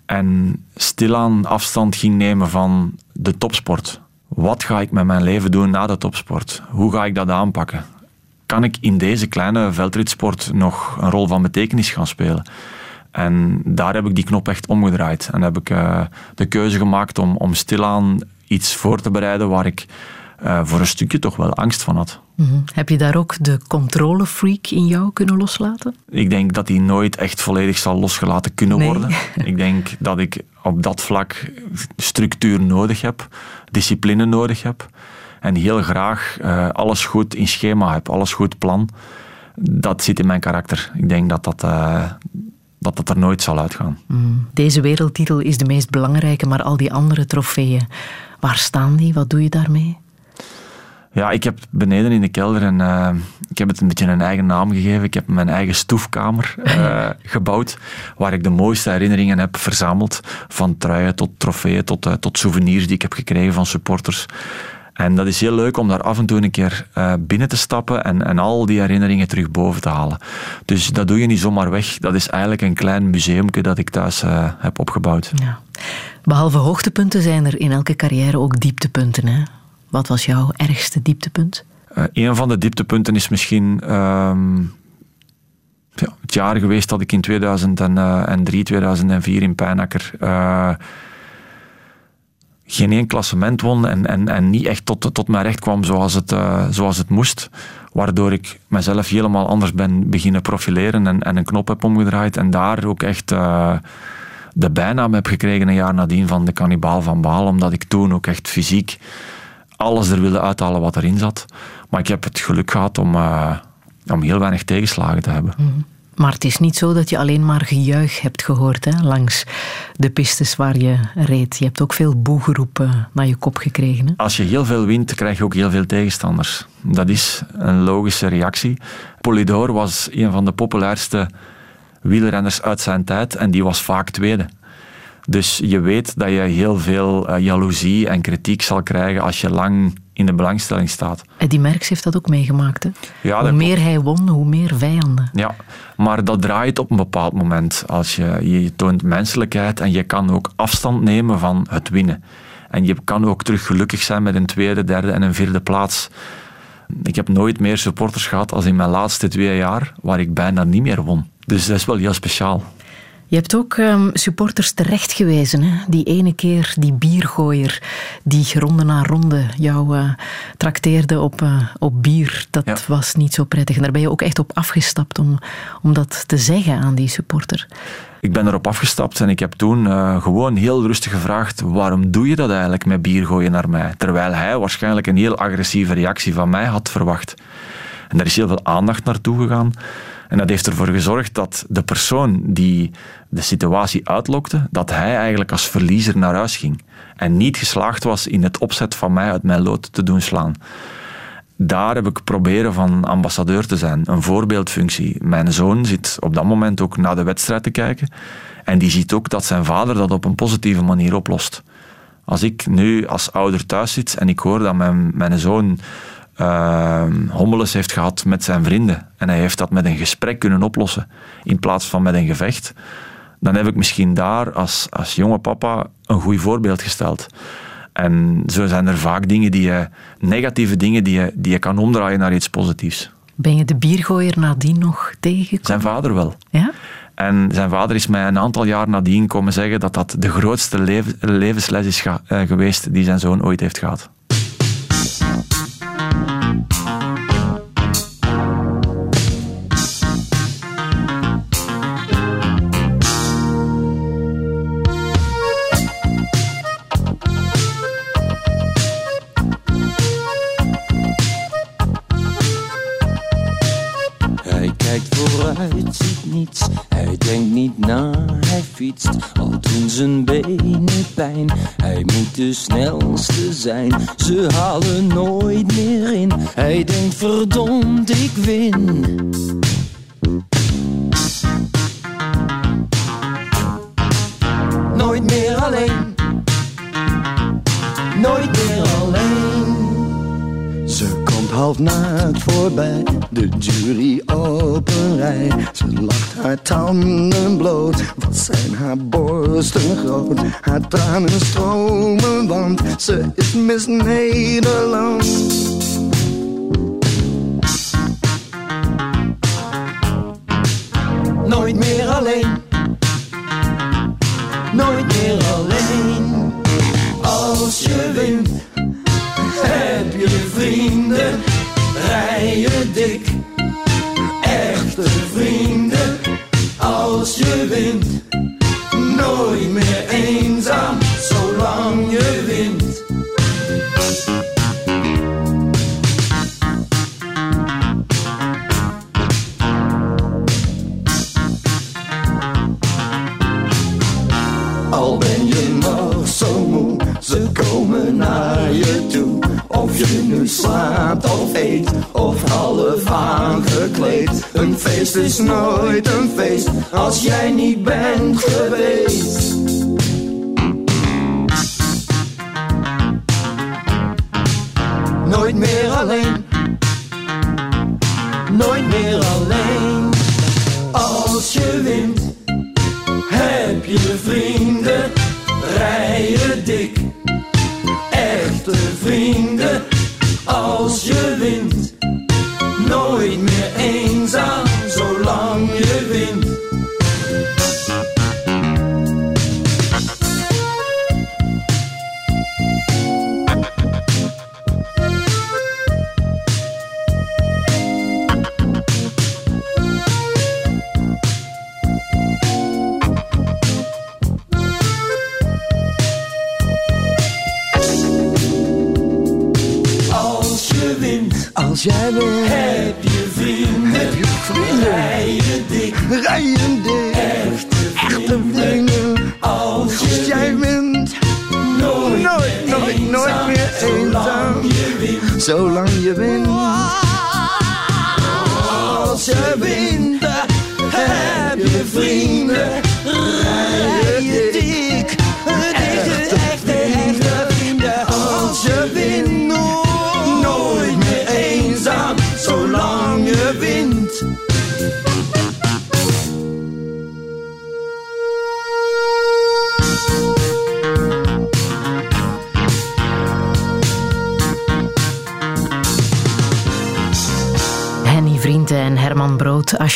En stilaan afstand ging nemen van de topsport. Wat ga ik met mijn leven doen na de topsport? Hoe ga ik dat aanpakken? Kan ik in deze kleine veldritsport nog een rol van betekenis gaan spelen? En daar heb ik die knop echt omgedraaid. En heb ik uh, de keuze gemaakt om, om stilaan iets voor te bereiden waar ik uh, voor een stukje toch wel angst van had. Mm -hmm. Heb je daar ook de controlefreak in jou kunnen loslaten? Ik denk dat die nooit echt volledig zal losgelaten kunnen nee. worden. ik denk dat ik op dat vlak structuur nodig heb, discipline nodig heb en heel graag uh, alles goed in schema heb, alles goed plan. Dat zit in mijn karakter. Ik denk dat dat, uh, dat, dat er nooit zal uitgaan. Mm. Deze wereldtitel is de meest belangrijke, maar al die andere trofeeën, waar staan die? Wat doe je daarmee? Ja, ik heb beneden in de kelder en uh, ik heb het een beetje een eigen naam gegeven. Ik heb mijn eigen stoefkamer uh, gebouwd, waar ik de mooiste herinneringen heb verzameld. Van truien tot trofeeën tot, uh, tot souvenirs die ik heb gekregen van supporters. En dat is heel leuk om daar af en toe een keer binnen te stappen en, en al die herinneringen terug boven te halen. Dus dat doe je niet zomaar weg. Dat is eigenlijk een klein museumke dat ik thuis heb opgebouwd. Ja. Behalve hoogtepunten zijn er in elke carrière ook dieptepunten, hè? Wat was jouw ergste dieptepunt? Uh, een van de dieptepunten is misschien uh, ja, het jaar geweest dat ik in 2003, 2004 in Pijnakker geen één klassement won en, en, en niet echt tot, tot mijn recht kwam zoals het, uh, zoals het moest. Waardoor ik mezelf helemaal anders ben beginnen profileren en, en een knop heb omgedraaid en daar ook echt de bijnaam heb gekregen een jaar nadien van de kannibaal van Baal, omdat ik toen ook echt fysiek alles er wilde uithalen wat erin zat. Maar ik heb het geluk gehad om, uh, om heel weinig tegenslagen te hebben. Mm. Maar het is niet zo dat je alleen maar gejuich hebt gehoord hè, langs de pistes waar je reed. Je hebt ook veel boegeroepen naar je kop gekregen. Hè? Als je heel veel wint, krijg je ook heel veel tegenstanders. Dat is een logische reactie. Polidor was een van de populairste wielrenners uit zijn tijd en die was vaak tweede. Dus je weet dat je heel veel uh, jaloezie en kritiek zal krijgen als je lang in de belangstelling staat. En die Merckx heeft dat ook meegemaakt. Hè? Ja, hoe meer hij won, hoe meer vijanden. Ja, maar dat draait op een bepaald moment. Als je, je toont menselijkheid en je kan ook afstand nemen van het winnen. En je kan ook terug gelukkig zijn met een tweede, derde en een vierde plaats. Ik heb nooit meer supporters gehad als in mijn laatste twee jaar, waar ik bijna niet meer won. Dus dat is wel heel speciaal. Je hebt ook um, supporters terecht gewezen. Hè? Die ene keer, die biergooier, die ronde na ronde jou uh, trakteerde op, uh, op bier. Dat ja. was niet zo prettig. En daar ben je ook echt op afgestapt om, om dat te zeggen aan die supporter. Ik ben erop afgestapt en ik heb toen uh, gewoon heel rustig gevraagd: waarom doe je dat eigenlijk met bier gooien naar mij? Terwijl hij waarschijnlijk een heel agressieve reactie van mij had verwacht. En daar is heel veel aandacht naartoe gegaan. En dat heeft ervoor gezorgd dat de persoon die de situatie uitlokte, dat hij eigenlijk als verliezer naar huis ging. En niet geslaagd was in het opzet van mij uit mijn lood te doen slaan. daar heb ik proberen van ambassadeur te zijn, een voorbeeldfunctie. Mijn zoon zit op dat moment ook naar de wedstrijd te kijken en die ziet ook dat zijn vader dat op een positieve manier oplost. Als ik nu als ouder thuis zit en ik hoor dat mijn, mijn zoon uh, hommeles heeft gehad met zijn vrienden en hij heeft dat met een gesprek kunnen oplossen in plaats van met een gevecht, dan heb ik misschien daar als, als jonge papa een goed voorbeeld gesteld. En zo zijn er vaak dingen die je, negatieve dingen die je, die je kan omdraaien naar iets positiefs. Ben je de biergooier nadien nog tegengekomen? Zijn vader wel. Ja? En zijn vader is mij een aantal jaar nadien komen zeggen dat dat de grootste levensles is eh, geweest die zijn zoon ooit heeft gehad. Hij denkt niet na, hij fietst al doen zijn benen pijn. Hij moet de snelste zijn, ze halen nooit meer in. Hij denkt verdomd, ik win. Nooit meer alleen, nooit half naakt voorbij, de jury op een rij. Ze lacht haar tanden bloot, wat zijn haar borsten groot. Haar tranen stromen, want ze is Miss Nederland. Nooit meer alleen, nooit meer alleen. Als je wint je wint. Nooit meer eenzaam, zolang je wint. Al ben je nog zo moe, ze komen naar je toe. Of je nu slaapt of eet, of half aangekleed. Een feest is nooit een feest, als jij niet bent geweest. Nooit meer alleen, nooit meer alleen. Als je wint,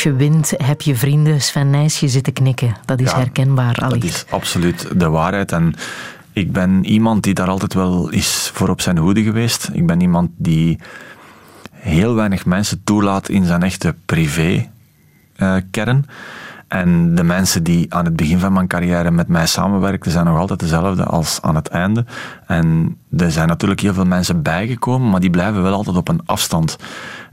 Als je wint, heb je vrienden. Sven Nijs, je zit te knikken. Dat is Ja, herkenbaar, Dat is absoluut de waarheid. En ik ben iemand die daar altijd wel is voor op zijn hoede geweest. Ik ben iemand die heel weinig mensen toelaat in zijn echte privé-kern. en de mensen die aan het begin van mijn carrière met mij samenwerkten, zijn nog altijd dezelfde als aan het einde. En er zijn natuurlijk heel veel mensen bijgekomen, maar die blijven wel altijd op een afstand.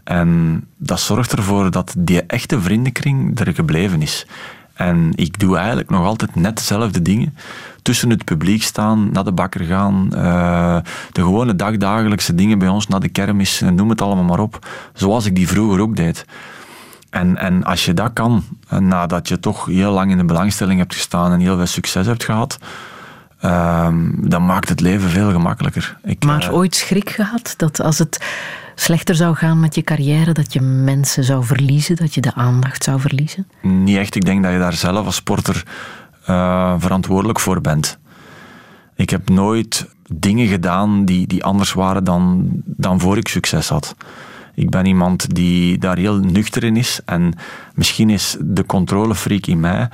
En dat zorgt ervoor dat die echte vriendenkring er gebleven is. En ik doe eigenlijk nog altijd net dezelfde dingen. Tussen het publiek staan, naar de bakker gaan, uh, de gewone dagdagelijkse dingen bij ons, naar de kermis, noem het allemaal maar op. Zoals ik die vroeger ook deed. En, en als je dat kan, nadat je toch heel lang in de belangstelling hebt gestaan en heel veel succes hebt gehad, um, dan maakt het leven veel gemakkelijker. Ik, maar uh, ooit schrik gehad dat als het slechter zou gaan met je carrière, dat je mensen zou verliezen, dat je de aandacht zou verliezen? Niet echt. Ik denk dat je daar zelf als sporter uh, verantwoordelijk voor bent. Ik heb nooit dingen gedaan die, die anders waren dan, dan voor ik succes had. Ik ben iemand die daar heel nuchter in is. En misschien is de controlefreak in mij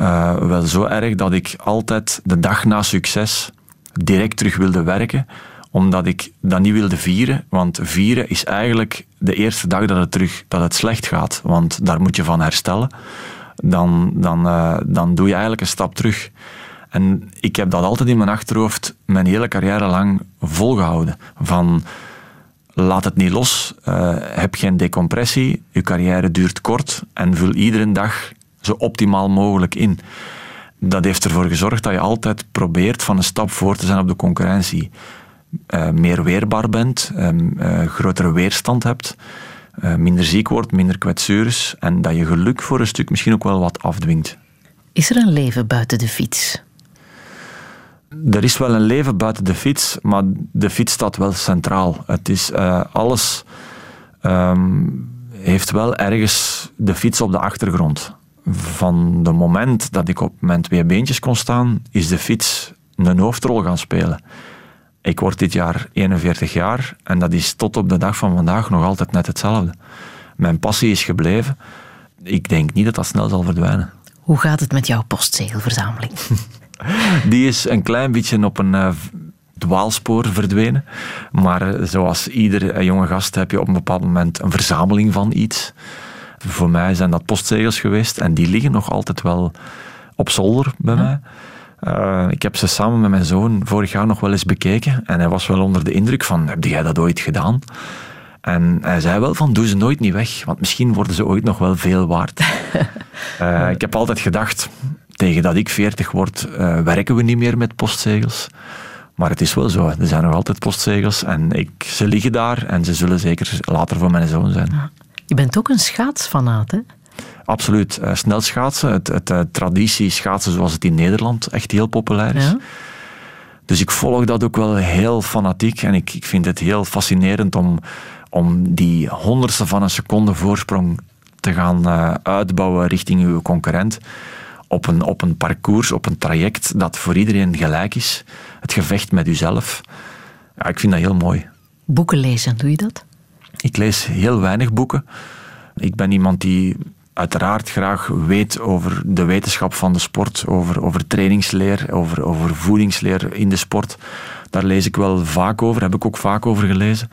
uh, wel zo erg dat ik altijd de dag na succes direct terug wilde werken omdat ik dat niet wilde vieren. Want vieren is eigenlijk de eerste dag dat het, terug, dat het slecht gaat. Want daar moet je van herstellen. Dan, dan, uh, dan doe je eigenlijk een stap terug. En ik heb dat altijd in mijn achterhoofd mijn hele carrière lang volgehouden. Van laat het niet los, uh, heb geen decompressie, je carrière duurt kort en vul iedere dag zo optimaal mogelijk in. Dat heeft ervoor gezorgd dat je altijd probeert van een stap voor te zijn op de concurrentie. Uh, meer weerbaar bent, um, uh, grotere weerstand hebt, uh, minder ziek wordt, minder kwetsures en dat je geluk voor een stuk misschien ook wel wat afdwingt. Is er een leven buiten de fiets? Er is wel een leven buiten de fiets, maar de fiets staat wel centraal. Het is alles um, heeft wel ergens de fiets op de achtergrond. Van het moment dat ik op mijn twee beentjes kon staan, is de fiets een hoofdrol gaan spelen. Ik word dit jaar 41 jaar en dat is tot op de dag van vandaag nog altijd net hetzelfde. Mijn passie is gebleven. Ik denk niet dat dat snel zal verdwijnen. Hoe gaat het met jouw postzegelverzameling? Die is een klein beetje op een uh, dwaalspoor verdwenen. Maar uh, zoals ieder uh, jonge gast heb je op een bepaald moment een verzameling van iets. Voor mij zijn dat postzegels geweest en die liggen nog altijd wel op zolder bij mij. Uh, ik heb ze samen met mijn zoon vorig jaar nog wel eens bekeken en hij was wel onder de indruk van, heb jij dat ooit gedaan? En hij zei wel van, doe ze nooit niet weg, want misschien worden ze ooit nog wel veel waard. uh, ik heb altijd gedacht, tegen dat ik 40 word, uh, werken we niet meer met postzegels. Maar het is wel zo, er zijn nog altijd postzegels en ik, ze liggen daar en ze zullen zeker later voor mijn zoon zijn. Je bent ook een schaatsfanaat, hè? Absoluut. Uh, snel schaatsen, het, het uh, traditie schaatsen zoals het in Nederland echt heel populair is. Ja. Dus ik volg dat ook wel heel fanatiek en ik, ik vind het heel fascinerend om, om die honderdste van een seconde voorsprong te gaan uh, uitbouwen richting uw concurrent. Op een, op een parcours, op een traject dat voor iedereen gelijk is. Het gevecht met uzelf. Ja, ik vind dat heel mooi. Boeken lezen, doe je dat? Ik lees heel weinig boeken. Ik ben iemand die uiteraard graag weet over de wetenschap van de sport, over, over trainingsleer, over, over voedingsleer in de sport. Daar lees ik wel vaak over, heb ik ook vaak over gelezen.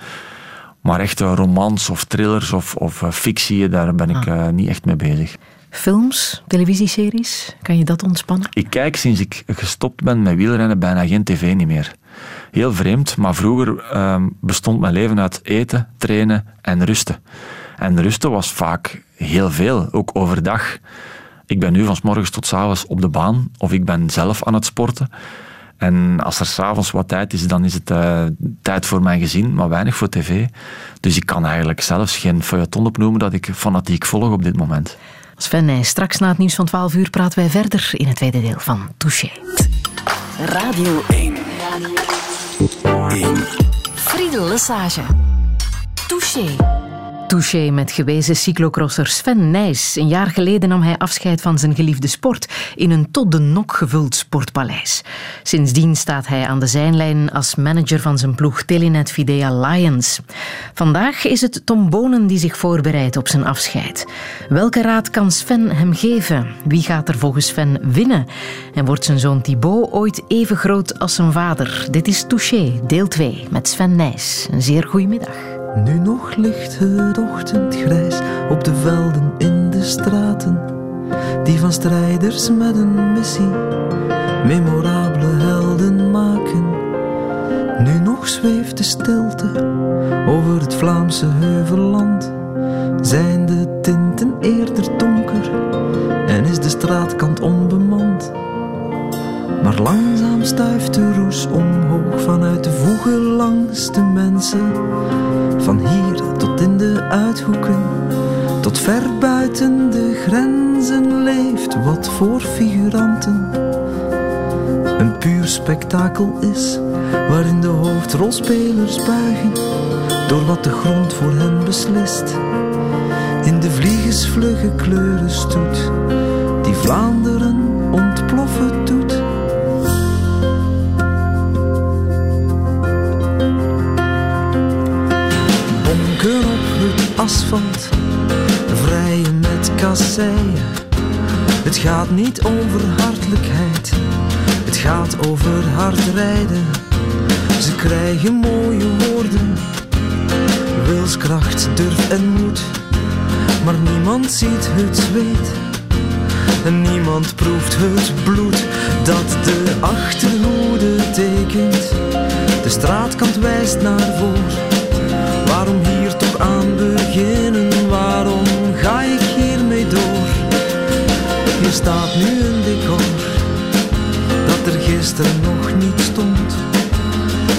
Maar echte romans of thrillers of, of uh, fictie, daar ben ik uh, niet echt mee bezig. Films, televisieseries, kan je dat ontspannen? Ik kijk sinds ik gestopt ben met wielrennen bijna geen tv niet meer. Heel vreemd, maar vroeger uh, bestond mijn leven uit eten, trainen en rusten. En rusten was vaak heel veel, ook overdag. Ik ben nu van s morgens tot s avonds op de baan of ik ben zelf aan het sporten. En als er s'avonds wat tijd is, dan is het uh, tijd voor mijn gezin, maar weinig voor tv. Dus ik kan eigenlijk zelfs geen feuilleton opnoemen dat ik fanatiek volg op dit moment. Sven straks na het nieuws van 12 uur praten wij verder in het tweede deel van Touché. Radio 1. Radio 1. Friedel Lesage. Touché. Touché met gewezen cyclocrosser Sven Nijs. Een jaar geleden nam hij afscheid van zijn geliefde sport in een tot de nok gevuld sportpaleis. Sindsdien staat hij aan de zijnlijn als manager van zijn ploeg Telenet Videa Lions. Vandaag is het Tom Bonen die zich voorbereidt op zijn afscheid. Welke raad kan Sven hem geven? Wie gaat er volgens Sven winnen? En wordt zijn zoon Thibaut ooit even groot als zijn vader? Dit is Touché, deel 2 met Sven Nijs. Een zeer goede middag. Nu nog ligt het ochtendgrijs op de velden in de straten, die van strijders met een missie memorabele helden maken. Nu nog zweeft de stilte over het Vlaamse heuvelland, zijn de tinten eerder donker en is de straatkant onbemand. Maar langzaam stuift de roes omhoog vanuit de voegen langs de mensen. Van hier tot in de uithoeken, tot ver buiten de grenzen leeft wat voor figuranten. Een puur spektakel is, waarin de hoofdrolspelers buigen, door wat de grond voor hen beslist. In de vliegensvlugge kleurenstoet, die Vlaanderen ontploffen vrijen met kasseien. Het gaat niet over hartelijkheid, het gaat over hard rijden. Ze krijgen mooie woorden, wilskracht, durf en moed. Maar niemand ziet het zweet en niemand proeft het bloed dat de achterhoede tekent. De straatkant wijst naar voor. Waarom hier toch aan beginnen? Waarom ga ik hiermee door? Hier staat nu een decor dat er gisteren nog niet stond.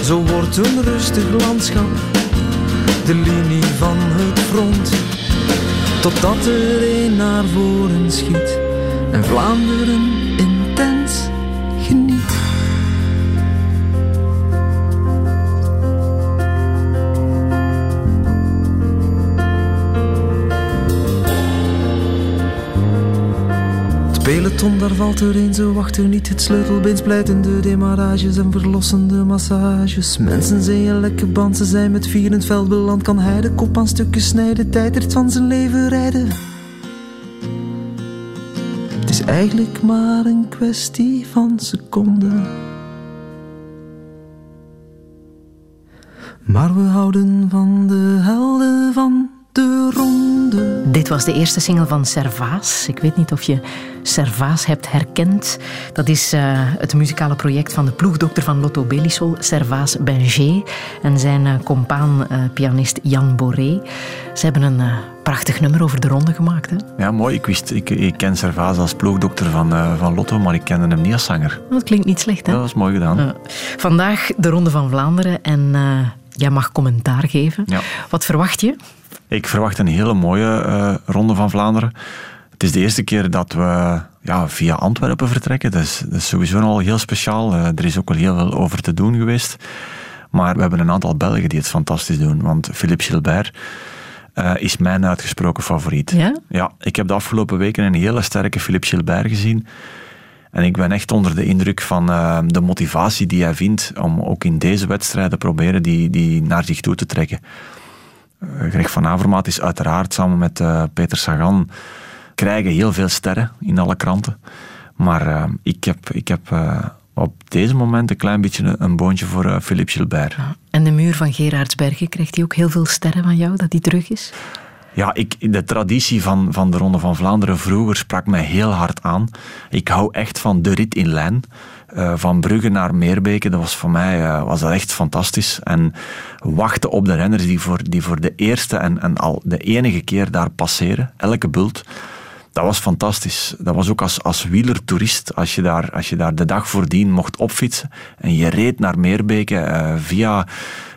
Zo wordt een rustig landschap de linie van het front. Totdat er een naar voren schiet en Vlaanderen Peloton, daar valt er een, zo wachten niet het sleutelbeen, splijtende demarages en verlossende massages. Mensen zijn een lekke band, ze zijn met vier in het veld beland. Kan hij de kop aan stukken snijden, tijdert van zijn leven rijden. Het is eigenlijk maar een kwestie van seconden. Maar we houden van de helden van de. Dit was de eerste single van Servaas. Ik weet niet of je Servaas hebt herkend. Dat is uh, het muzikale project van de ploegdokter van Lotto Belisol, Servaas Benger, en zijn uh, compaan uh, pianist Jan Boré. Ze hebben een prachtig nummer over de ronde gemaakt. Hè? Ja, mooi. Ik, wist, ik, ik ken Servaas als ploegdokter van, van Lotto, maar ik kende hem niet als zanger. Dat klinkt niet slecht, hè? Ja, dat is mooi gedaan. Vandaag de Ronde van Vlaanderen en jij mag commentaar geven. Ja. Wat verwacht je? Ik verwacht een hele mooie uh, Ronde van Vlaanderen. Het is de eerste keer dat we ja, via Antwerpen vertrekken. Dat is, dat is sowieso al heel speciaal. Uh, er is ook al heel veel over te doen geweest. Maar we hebben een aantal Belgen die het fantastisch doen. Want Philippe Gilbert uh, is mijn uitgesproken favoriet. Ja? Ja, ik heb de afgelopen weken een hele sterke Philippe Gilbert gezien. En ik ben echt onder de indruk van uh, de motivatie die hij vindt om ook in deze wedstrijden proberen die, die naar zich toe te trekken. Uh, Greg van Avermaat is uiteraard samen met uh, Peter Sagan krijgen heel veel sterren in alle kranten. Maar ik heb, ik heb op deze moment een klein beetje een boontje voor Philippe Gilbert. En de muur van Gerardsbergen, krijgt hij ook heel veel sterren van jou dat hij terug is? Ja, ik, de traditie van, van de Ronde van Vlaanderen vroeger sprak mij heel hard aan. Ik hou echt van de rit in lijn. Uh, van Brugge naar Meerbeke, dat was voor mij uh, was dat echt fantastisch. En wachten op de renners die voor, die voor de eerste en, en al de enige keer daar passeren, elke bult. Dat was fantastisch. Dat was ook als, als wielertoerist, als je, daar, als je daar de dag voordien mocht opfietsen en je reed naar Meerbeke uh, via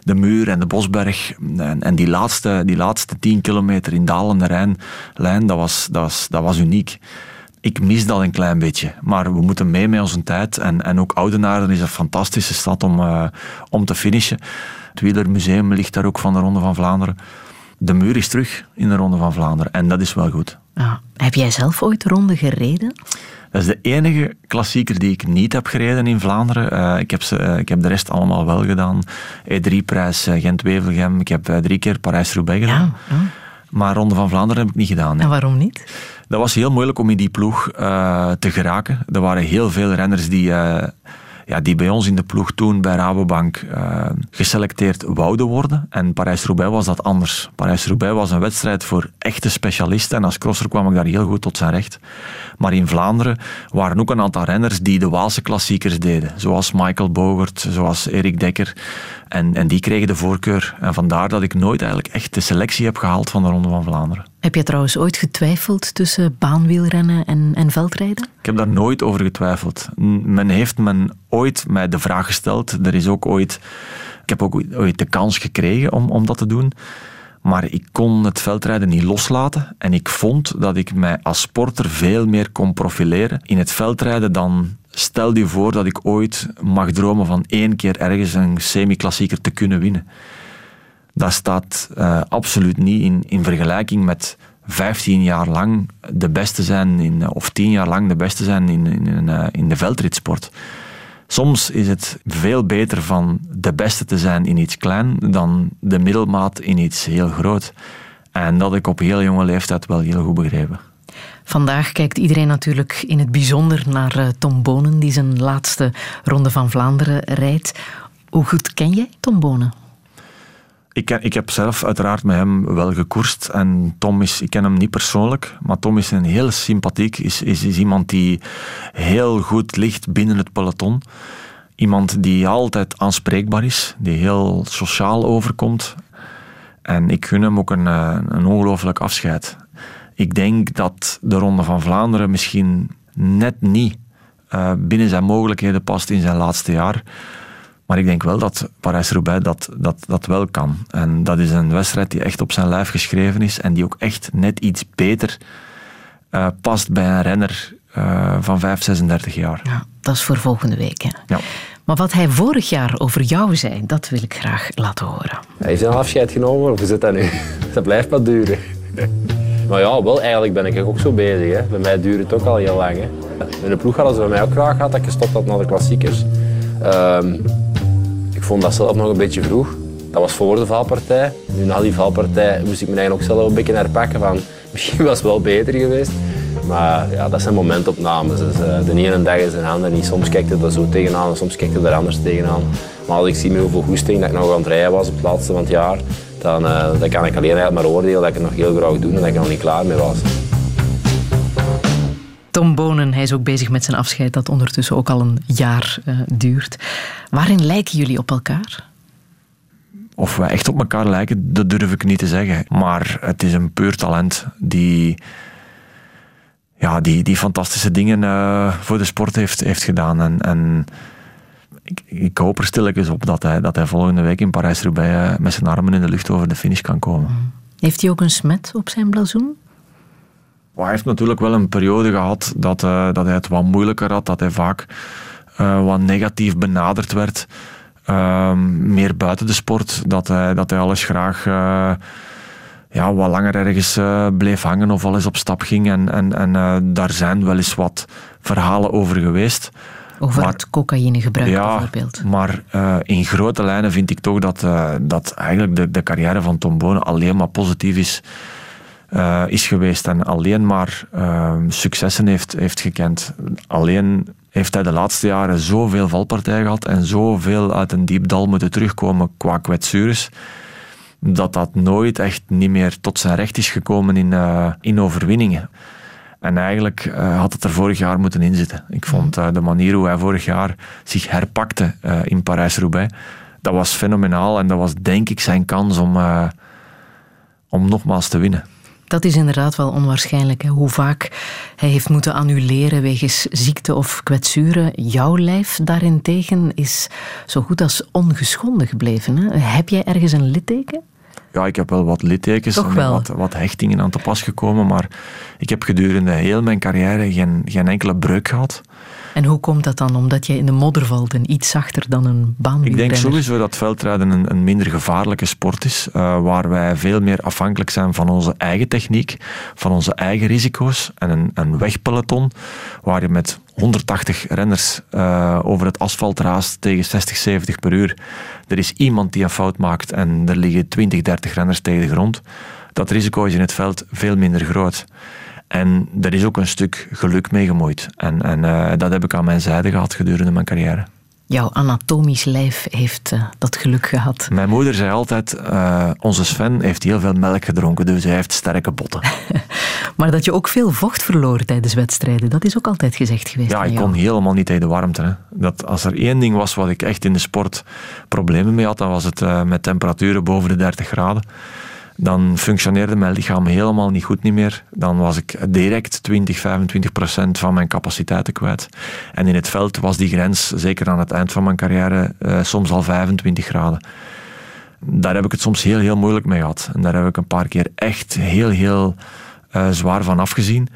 de muur en de Bosberg. En, en die, laatste, die laatste tien kilometer in dalende Rijnlijn, dat was, dat, was, dat was uniek. Ik mis dat een klein beetje, maar we moeten mee met onze tijd. En, en ook Oudenaarde is een fantastische stad om, uh, om te finishen. Het Wielermuseum ligt daar ook van de Ronde van Vlaanderen. De muur is terug in de Ronde van Vlaanderen en dat is wel goed. Ah, heb jij zelf ooit de ronde gereden? Dat is de enige klassieker die ik niet heb gereden in Vlaanderen. Uh, ik, heb ze, uh, ik heb de rest allemaal wel gedaan. E3-prijs uh, Gent-Wevelgem. Ik heb drie keer Parijs-Roubaix gedaan. Ja, ja. Maar Ronde van Vlaanderen heb ik niet gedaan. Nee. En waarom niet? Dat was heel moeilijk om in die ploeg te geraken. Er waren heel veel renners die ja, die bij ons in de ploeg toen bij Rabobank uh, geselecteerd wouden worden. En Parijs-Roubaix was dat anders. Parijs-Roubaix was een wedstrijd voor echte specialisten en als crosser kwam ik daar heel goed tot zijn recht. Maar in Vlaanderen waren ook een aantal renners die de Waalse klassiekers deden. Zoals Michael Bogert, zoals Erik Dekker. En, en die kregen de voorkeur. En vandaar dat ik nooit eigenlijk echt de selectie heb gehaald van de Ronde van Vlaanderen. Heb je trouwens ooit getwijfeld tussen baanwielrennen en, en veldrijden? Ik heb daar nooit over getwijfeld. Men heeft men ooit mij de vraag gesteld. Er is ook ooit, ik heb ook ooit de kans gekregen om, om dat te doen. Maar ik kon het veldrijden niet loslaten. En ik vond dat ik mij als sporter veel meer kon profileren in het veldrijden dan stel je voor dat ik ooit mag dromen van één keer ergens een semi-klassieker te kunnen winnen. Dat staat uh, absoluut niet in, in vergelijking met 15 jaar lang de beste zijn, in, of 10 jaar lang de beste zijn in, in, uh, in de veldritsport. Soms is het veel beter van de beste te zijn in iets klein dan de middelmaat in iets heel groot. En dat ik op heel jonge leeftijd wel heel goed begrepen. Vandaag kijkt iedereen natuurlijk in het bijzonder naar Tom Bonen, die zijn laatste ronde van Vlaanderen rijdt. Hoe goed ken jij Tom Bonen? Ik, ik heb zelf uiteraard met hem wel gekoerst. En Tom is, ik ken hem niet persoonlijk, maar Tom is een heel sympathiek. Is, is, iemand die heel goed ligt binnen het peloton. Iemand die altijd aanspreekbaar is, die heel sociaal overkomt. En ik gun hem ook een, eh, een ongelooflijk afscheid. Ik denk dat de Ronde van Vlaanderen misschien net niet uh, binnen zijn mogelijkheden past in zijn laatste jaar. Maar ik denk wel dat Parijs-Roubaix dat, dat, dat wel kan. En dat is een wedstrijd die echt op zijn lijf geschreven is en die ook echt net iets beter uh, past bij een renner uh, van 5, 36 jaar. Ja, dat is voor volgende week. Hè? Ja. Maar wat hij vorig jaar over jou zei, dat wil ik graag laten horen. Hij heeft een afscheid genomen, of hoe zit dat nu? Dat blijft maar duren. Maar ja, wel, eigenlijk ben ik ook zo bezig. Hè. Bij mij duurt het ook al heel lang. Hè. In de ploeg hadden ze bij mij ook graag gehad dat ik gestopt had naar de klassiekers. Um, ik vond dat zelf nog een beetje vroeg. Dat was voor de valpartij. Nu na die valpartij moest ik me eigenlijk ook zelf een beetje herpakken van misschien was het wel beter geweest. Maar ja, dat zijn momentopnames. Dus, uh, de ene dag is een ander niet. Soms kijkt het er zo tegenaan en soms kijkt het er anders tegenaan. Maar als ik zie hoeveel goesting dat ik nog aan het rijden was op het laatste van het jaar, dan, dan kan ik alleen maar oordelen dat ik nog heel graag doe en dat ik er nog niet klaar mee was. Tom Bonen, hij is ook bezig met zijn afscheid, dat ondertussen ook al een jaar uh, duurt. Waarin lijken jullie op elkaar? Of wij echt op elkaar lijken, dat durf ik niet te zeggen. Maar het is een puur talent die, ja, die, die fantastische dingen uh, voor de sport heeft, heeft gedaan. En, en ik, ik, hoop er stilletjes op dat hij, dat hij volgende week in Parijs-Roubaix met zijn armen in de lucht over de finish kan komen. Heeft hij ook een smet op zijn blazoen? Hij heeft natuurlijk wel een periode gehad dat, uh, dat hij het wat moeilijker had, dat hij vaak uh, wat negatief benaderd werd. Uh, meer buiten de sport, dat hij, dat hij alles graag uh, ja, wat langer ergens bleef hangen of al eens op stap ging. En, en, en daar zijn wel eens wat verhalen over geweest. Over maar, het cocaïnegebruik ja, bijvoorbeeld. Maar in grote lijnen vind ik toch dat, dat eigenlijk de, de carrière van Tom Bonen alleen maar positief is uh, is geweest en alleen maar uh, successen heeft, heeft gekend. Alleen heeft hij de laatste jaren zoveel valpartijen gehad en zoveel uit een diep dal moeten terugkomen qua kwetsures, dat dat nooit echt niet meer tot zijn recht is gekomen in, uh, in overwinningen. En eigenlijk uh, had het er vorig jaar moeten inzitten. Ik vond uh, de manier hoe hij vorig jaar zich herpakte in Parijs-Roubaix, dat was fenomenaal en dat was denk ik zijn kans om, om nogmaals te winnen. Dat is inderdaad wel onwaarschijnlijk. Hè? Hoe vaak hij heeft moeten annuleren wegens ziekte of kwetsuren. Jouw lijf daarentegen is zo goed als ongeschonden gebleven. Hè? Heb jij ergens een litteken? Ja, ik heb wel wat littekens en wat, wat, hechtingen aan te pas gekomen, maar ik heb gedurende heel mijn carrière geen, geen enkele breuk gehad. En hoe komt dat dan? Omdat je in de modder valt en iets zachter dan een baan. Ik denk sowieso dat veldrijden een, een minder gevaarlijke sport is, uh, waar wij veel meer afhankelijk zijn van onze eigen techniek, van onze eigen risico's. En een, een wegpeloton, waar je met 180 renners uh, over het asfalt raast tegen 60, 70 per uur. Er is iemand die een fout maakt en er liggen 20, 30 renners tegen de grond. Dat risico is in het veld veel minder groot. En er is ook een stuk geluk mee gemoeid. En, en uh, dat heb ik aan mijn zijde gehad gedurende mijn carrière. Jouw anatomisch lijf heeft uh, dat geluk gehad. Mijn moeder zei altijd, uh, onze Sven heeft heel veel melk gedronken, dus hij heeft sterke botten. maar dat je ook veel vocht verloor tijdens wedstrijden, dat is ook altijd gezegd geweest. Ja, ik kon helemaal niet tegen de warmte. Hè. Dat, als er één ding was wat ik echt in de sport problemen mee had, dan was het met temperaturen boven de 30 graden dan functioneerde mijn lichaam helemaal niet goed niet meer. Dan was ik direct 20, 25 procent van mijn capaciteiten kwijt. En in het veld was die grens, zeker aan het eind van mijn carrière, uh, soms al 25 graden. Daar heb ik het soms heel, heel moeilijk mee gehad. En daar heb ik een paar keer echt heel, heel uh, zwaar van afgezien.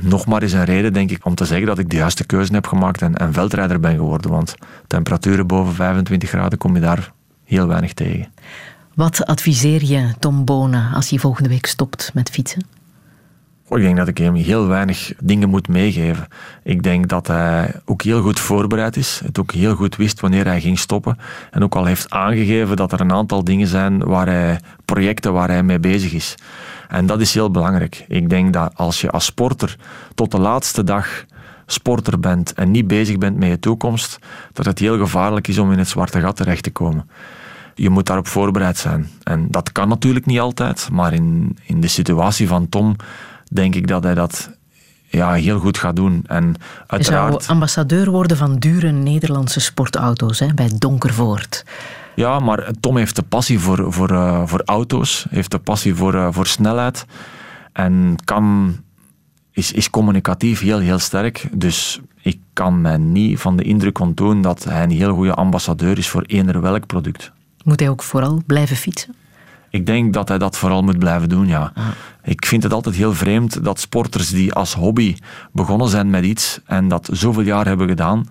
Nog maar eens een reden, denk ik, om te zeggen dat ik de juiste keuze heb gemaakt en, en veldrijder ben geworden. Want temperaturen boven 25 graden kom je daar heel weinig tegen. Wat adviseer je Tom Bonen als hij volgende week stopt met fietsen? Ik denk dat ik hem heel weinig dingen moet meegeven. Ik denk dat hij ook heel goed voorbereid is. Het ook heel goed wist wanneer hij ging stoppen. En ook al heeft aangegeven dat er een aantal dingen zijn waar hij, projecten waar hij mee bezig is. En dat is heel belangrijk. Ik denk dat als je als sporter tot de laatste dag sporter bent en niet bezig bent met je toekomst, dat het heel gevaarlijk is om in het zwarte gat terecht te komen je moet daarop voorbereid zijn. En dat kan natuurlijk niet altijd, maar in, in de situatie van Tom denk ik dat hij dat ja, heel goed gaat doen. En uiteraard... Zou ambassadeur worden van dure Nederlandse sportauto's hè, bij Donkervoort. Ja, maar Tom heeft de passie voor, voor, uh, voor auto's, heeft de passie voor, uh, voor snelheid en kan, is, is communicatief heel, heel sterk. Dus ik kan mij niet van de indruk ontdoen dat hij een heel goede ambassadeur is voor eender welk product. Moet hij ook vooral blijven fietsen? Ik denk dat hij dat vooral moet blijven doen, ja. Ah. Ik vind het altijd heel vreemd dat sporters die als hobby begonnen zijn met iets en dat zoveel jaar hebben gedaan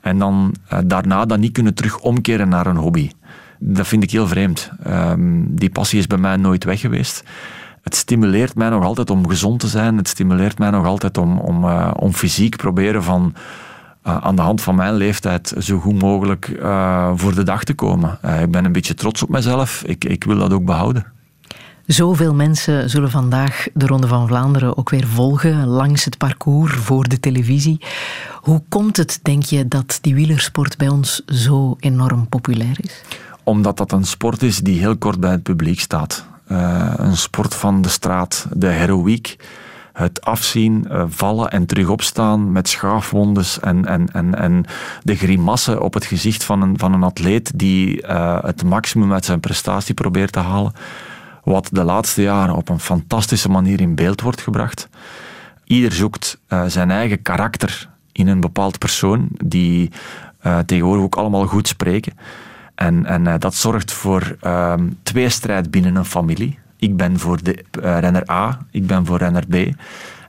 en dan eh, daarna dat niet kunnen terug omkeren naar een hobby. Dat vind ik heel vreemd. Ehm, die passie is bij mij nooit weg geweest. Het stimuleert mij nog altijd om gezond te zijn. Het stimuleert mij nog altijd om, om, uh, om fysiek proberen van uh, aan de hand van mijn leeftijd zo goed mogelijk uh, voor de dag te komen. Uh, ik ben een beetje trots op mezelf. Ik, ik wil dat ook behouden. Zoveel mensen zullen vandaag de Ronde van Vlaanderen ook weer volgen langs het parcours voor de televisie. Hoe komt het, denk je, dat die wielersport bij ons zo enorm populair is? Omdat dat een sport is die heel kort bij het publiek staat. een sport van de straat, de heroïek het afzien, uh, vallen en terug opstaan met schaafwondes en, en, en, en de grimassen op het gezicht van een, van een atleet die uh, het maximum uit zijn prestatie probeert te halen. Wat de laatste jaren op een fantastische manier in beeld wordt gebracht. Ieder zoekt uh, zijn eigen karakter in een bepaald persoon die tegenwoordig ook allemaal goed spreken. En, en dat zorgt voor ehm, tweestrijd binnen een familie. Ik ben voor de uh, renner A, ik ben voor renner B.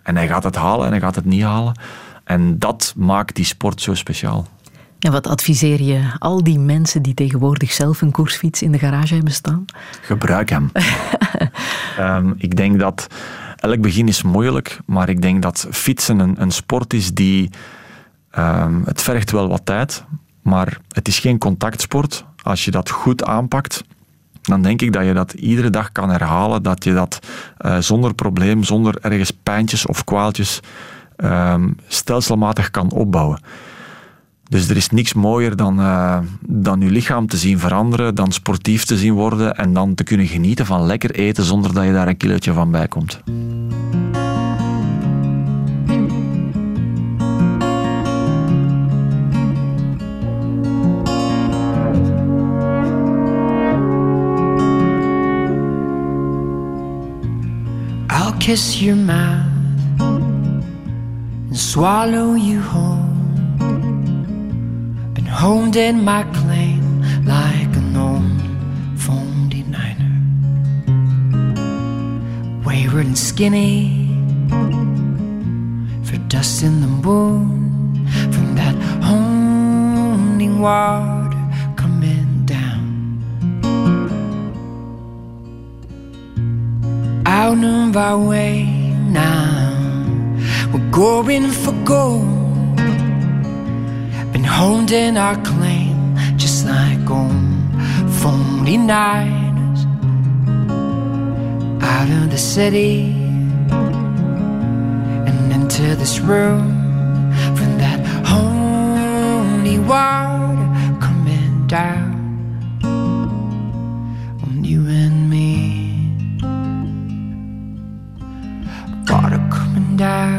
En hij gaat het halen en hij gaat het niet halen. En dat maakt die sport zo speciaal. En wat adviseer je al die mensen die tegenwoordig zelf een koersfiets in de garage hebben staan? Gebruik hem. um, ik denk dat elk begin is moeilijk, maar ik denk dat fietsen een, een sport is die. Um, het vergt wel wat tijd, maar het is geen contactsport. Als je dat goed aanpakt, dan denk ik dat je dat iedere dag kan herhalen, dat je dat uh, zonder probleem, zonder ergens pijntjes of kwaaltjes um, stelselmatig kan opbouwen. Dus er is niks mooier dan, uh, dan je lichaam te zien veranderen, dan sportief te zien worden en dan te kunnen genieten van lekker eten zonder dat je daar een kilootje van bij komt. Kiss your mouth and swallow you whole. Been honed in my claim like an old phone denier. Wayward and skinny for dust in the moon from that honing water out of our way now. We're going for gold. Been holding our claim just like on 49ers. Out of the city and into this room from that holy water coming down. On you I.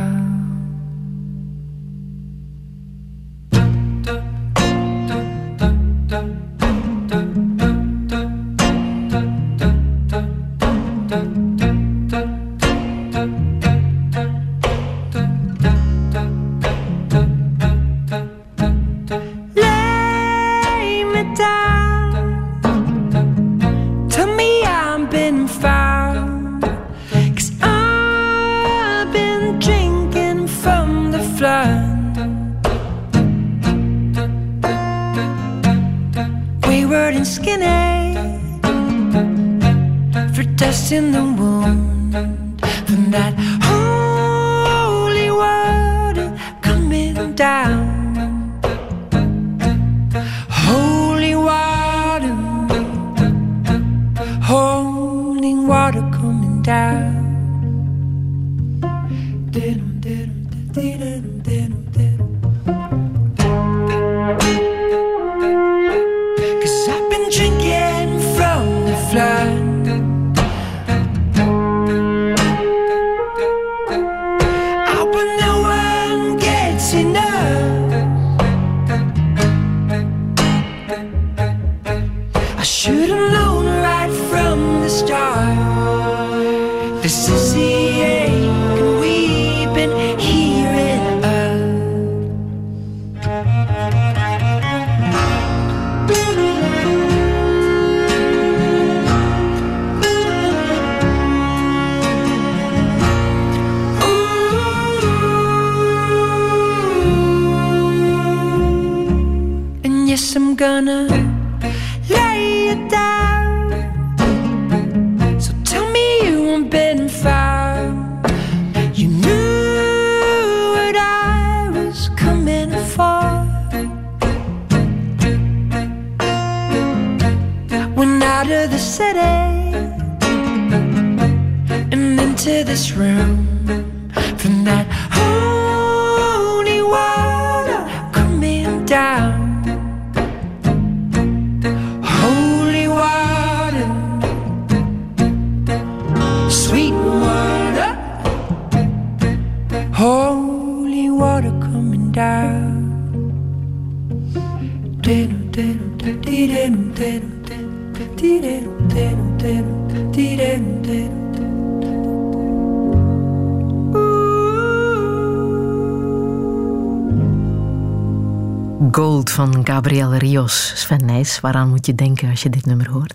Nijs, waaraan moet je denken als je dit nummer hoort?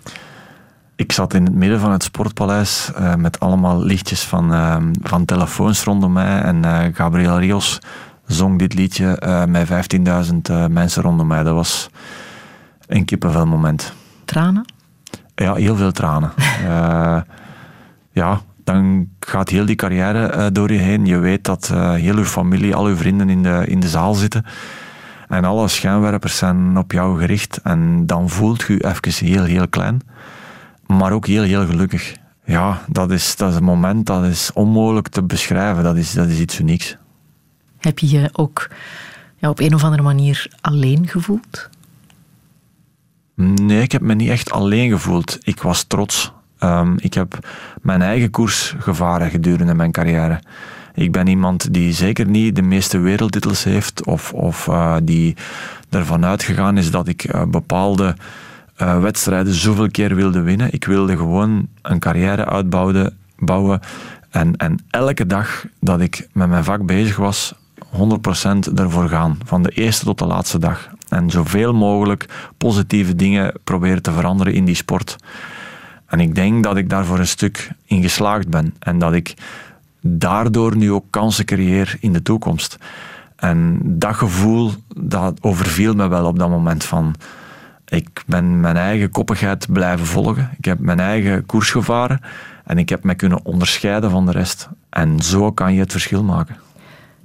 Ik zat in het midden van het sportpaleis eh, met allemaal lichtjes van, eh, van telefoons rondom mij. En eh, Gabriel Rios zong dit liedje eh, met 15.000 eh, mensen rondom mij. Dat was een kippenvel moment. Tranen? Ja, heel veel tranen. Ja, dan gaat heel die carrière door je heen. Je weet dat heel uw familie, al uw vrienden in de, in de zaal zitten. En alle schijnwerpers zijn op jou gericht. En dan voelt je je even heel, heel klein. Maar ook heel, heel gelukkig. Ja, dat is, dat is een moment dat is onmogelijk te beschrijven. Dat is, dat is iets unieks. Heb je je ook ja, op een of andere manier alleen gevoeld? Nee, ik heb me niet echt alleen gevoeld. Ik was trots. Ehm, ik heb mijn eigen koers gevaren gedurende mijn carrière. Ik ben iemand die zeker niet de meeste wereldtitels heeft of, of eh, die ervan uitgegaan is dat ik eh, bepaalde eh, wedstrijden zoveel keer wilde winnen. Ik wilde gewoon een carrière uitbouwen bouwen, en, en elke dag dat ik met mijn vak bezig was, 100% ervoor gaan. Van de eerste tot de laatste dag. En zoveel mogelijk positieve dingen proberen te veranderen in die sport. En ik denk dat ik daar voor een stuk in geslaagd ben. En dat ik daardoor nu ook kansen creëer in de toekomst. En dat gevoel, dat overviel me wel op dat moment van... Ik ben mijn eigen koppigheid blijven volgen. Ik heb mijn eigen koers gevaren. En ik heb me kunnen onderscheiden van de rest. En zo kan je het verschil maken.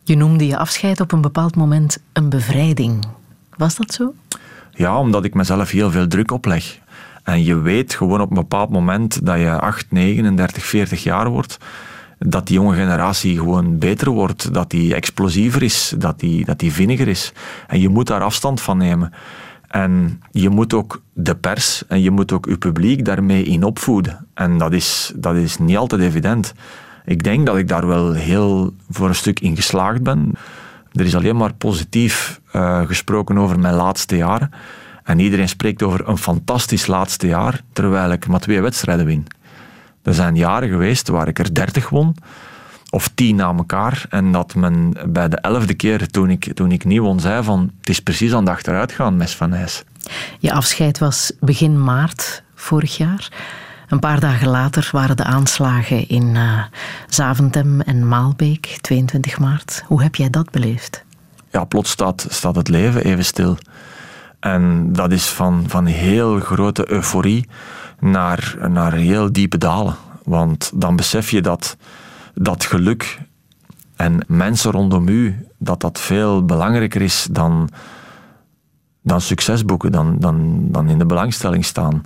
Je noemde je afscheid op een bepaald moment een bevrijding. Was dat zo? Ja, omdat ik mezelf heel veel druk opleg. En je weet gewoon op een bepaald moment dat je 8, 39, 40 jaar wordt, dat die jonge generatie gewoon beter wordt, dat die explosiever is, dat die, dat die vinniger is. En je moet daar afstand van nemen. En je moet ook de pers en je moet ook je publiek daarmee in opvoeden. En dat is, dat is niet altijd evident. Ik denk dat ik daar wel heel voor een stuk in geslaagd ben. Er is alleen maar positief uh, gesproken over mijn laatste jaren. En iedereen spreekt over een fantastisch laatste jaar, terwijl ik maar twee wedstrijden win. Er zijn jaren geweest waar ik er dertig won, of tien na elkaar. En dat men bij de elfde keer, toen ik, toen ik niet won, zei van het is precies aan de achteruit gaan, mes van IJs. Je afscheid was begin maart vorig jaar. Een paar dagen later waren de aanslagen in uh, Zaventem en Maalbeek, 22 maart. Hoe heb jij dat beleefd? Ja, plots staat, staat het leven even stil. En dat is van, van heel grote euforie naar, naar heel diepe dalen. Want dan besef je dat dat geluk en mensen rondom u, dat dat veel belangrijker is dan, dan succesboeken, dan, dan, dan in de belangstelling staan.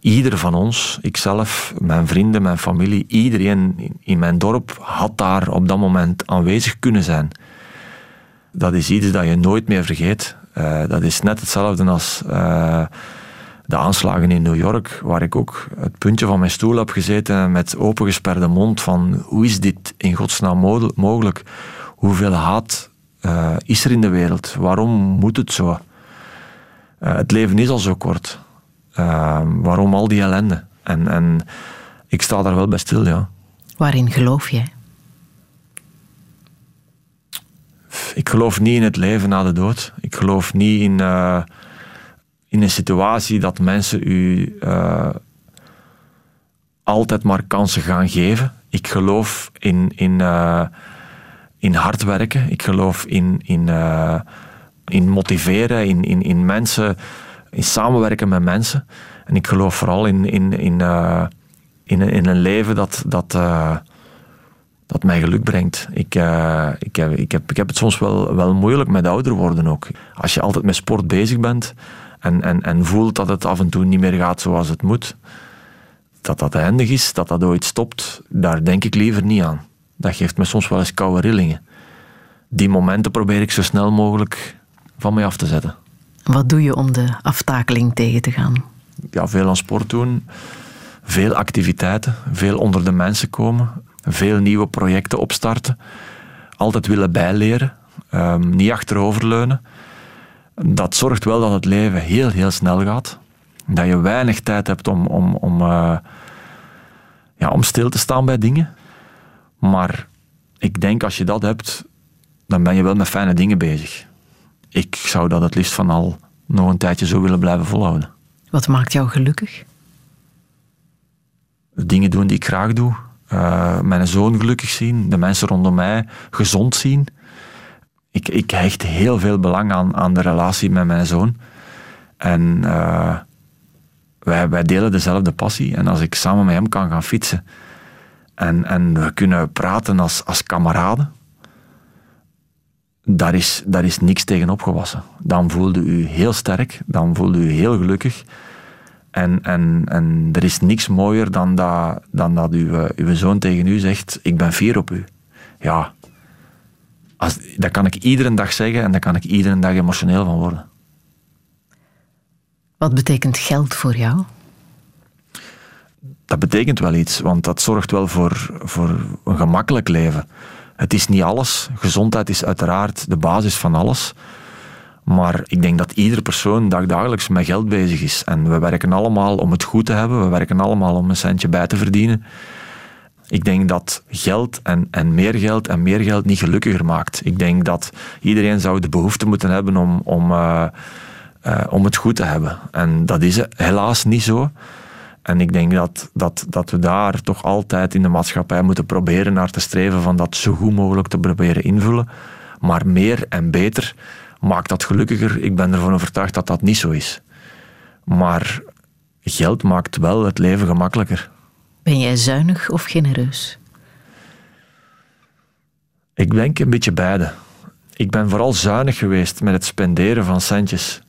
Ieder van ons, ikzelf, mijn vrienden, mijn familie, iedereen in mijn dorp had daar op dat moment aanwezig kunnen zijn. Dat is iets dat je nooit meer vergeet. Uh, dat is net hetzelfde als uh, de aanslagen in New York, waar ik ook het puntje van mijn stoel heb gezeten met opengesperde mond van hoe is dit in godsnaam mogelijk? Hoeveel haat uh, is er in de wereld? Waarom moet het zo? het leven is al zo kort. waarom al die ellende? En, en ik sta daar wel bij stil, ja. Waarin geloof jij? Ik geloof niet in het leven na de dood. Ik geloof niet in, uh, in een situatie dat mensen u uh, altijd maar kansen gaan geven. Ik geloof in, in, uh, in hard werken. Ik geloof in, in, in motiveren, in, in, in mensen, in samenwerken met mensen. En ik geloof vooral in, in, in, in, in een leven dat. dat dat mij geluk brengt. Ik, ik, heb, ik, heb, ik heb het soms wel, wel moeilijk met ouder worden ook. Als je altijd met sport bezig bent en, en, en voelt dat het af en toe niet meer gaat zoals het moet, dat dat eindig is, dat dat ooit stopt, daar denk ik liever niet aan. Dat geeft me soms wel eens koude rillingen. Die momenten probeer ik zo snel mogelijk van mij af te zetten. Wat doe je om de aftakeling tegen te gaan? Ja, veel aan sport doen, veel activiteiten, veel onder de mensen komen veel nieuwe projecten opstarten. Altijd willen bijleren, um, niet achteroverleunen. Dat zorgt wel dat het leven heel, heel snel gaat. Dat je weinig tijd hebt om, om, om, uh, ja, om stil te staan bij dingen. Maar ik denk als je dat hebt, dan ben je wel met fijne dingen bezig. Ik zou dat het liefst van al nog een tijdje zo willen blijven volhouden. Wat maakt jou gelukkig? Dingen doen die ik graag doe uh, mijn zoon gelukkig zien, de mensen rondom mij gezond zien. Ik, ik hecht heel veel belang aan, aan de relatie met mijn zoon. En uh, wij, wij delen dezelfde passie. En als ik samen met hem kan gaan fietsen en, en we kunnen praten als, als kameraden, daar is, daar is niks tegen opgewassen. Dan voelde u heel sterk, dan voelde u heel gelukkig. En, en, en er is niks mooier dan dat, dan dat uw, uw zoon tegen u zegt: Ik ben fier op u. Ja, als, dat kan ik iedere dag zeggen en daar kan ik iedere dag emotioneel van worden. Wat betekent geld voor jou? Dat betekent wel iets, want dat zorgt wel voor, voor een gemakkelijk leven. Het is niet alles. Gezondheid is uiteraard de basis van alles. Maar ik denk dat iedere persoon dagdagelijks met geld bezig is. En we werken allemaal om het goed te hebben. We werken allemaal om een centje bij te verdienen. Ik denk dat geld en, en meer geld en meer geld niet gelukkiger maakt. Ik denk dat iedereen zou de behoefte moeten hebben om, om, uh, uh, om het goed te hebben. En dat is helaas niet zo. En ik denk dat, dat, dat we daar toch altijd in de maatschappij moeten proberen naar te streven van dat zo goed mogelijk te proberen invullen. Maar meer en beter Maakt dat gelukkiger? Ik ben ervan overtuigd dat dat niet zo is. Maar geld maakt wel het leven gemakkelijker. Ben jij zuinig of genereus? Ik denk een beetje beide. Ik ben vooral zuinig geweest met het spenderen van centjes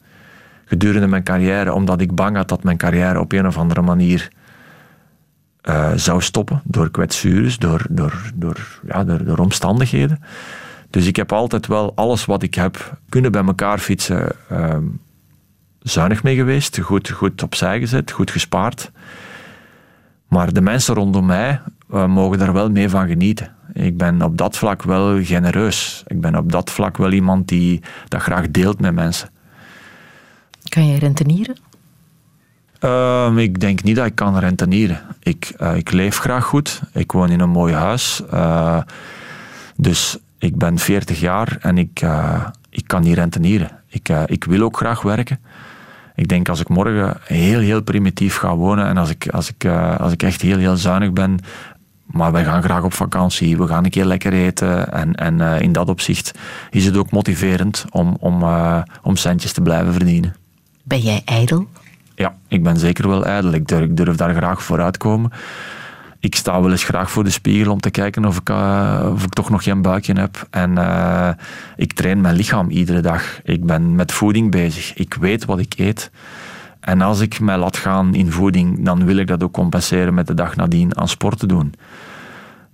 gedurende mijn carrière, omdat ik bang had dat mijn carrière op een of andere manier uh, zou stoppen door kwetsures, door, door, door, ja, door, omstandigheden. Dus ik heb altijd wel alles wat ik heb kunnen bij elkaar fietsen. Uh, zuinig mee geweest, goed, goed opzij gezet, goed gespaard. Maar de mensen rondom mij uh, mogen daar wel mee van genieten. Ik ben op dat vlak wel genereus. Ik ben op dat vlak wel iemand die dat graag deelt met mensen. Kan je rentenieren? Uh, ik denk niet dat ik kan rentenieren. Ik, uh, ik leef graag goed. Ik woon in een mooi huis. Uh, dus ik ben 40 jaar en ik, uh, ik kan niet rentenieren. Ik, ik wil ook graag werken. Ik denk als ik morgen heel, heel primitief ga wonen en als ik, als ik, eh, als ik echt heel, heel zuinig ben, maar wij gaan graag op vakantie, we gaan een keer lekker eten. En, en eh, in dat opzicht is het ook motiverend om, om, eh, om centjes te blijven verdienen. Ben jij ijdel? Ja, ik ben zeker wel ijdel. Ik durf, ik durf daar graag vooruit komen. Ik sta wel eens graag voor de spiegel om te kijken of ik, eh, of ik toch nog geen buikje heb. En eh, ik train mijn lichaam iedere dag. Ik ben met voeding bezig. Ik weet wat ik eet. En als ik mij laat gaan in voeding, dan wil ik dat ook compenseren met de dag nadien aan sport te doen.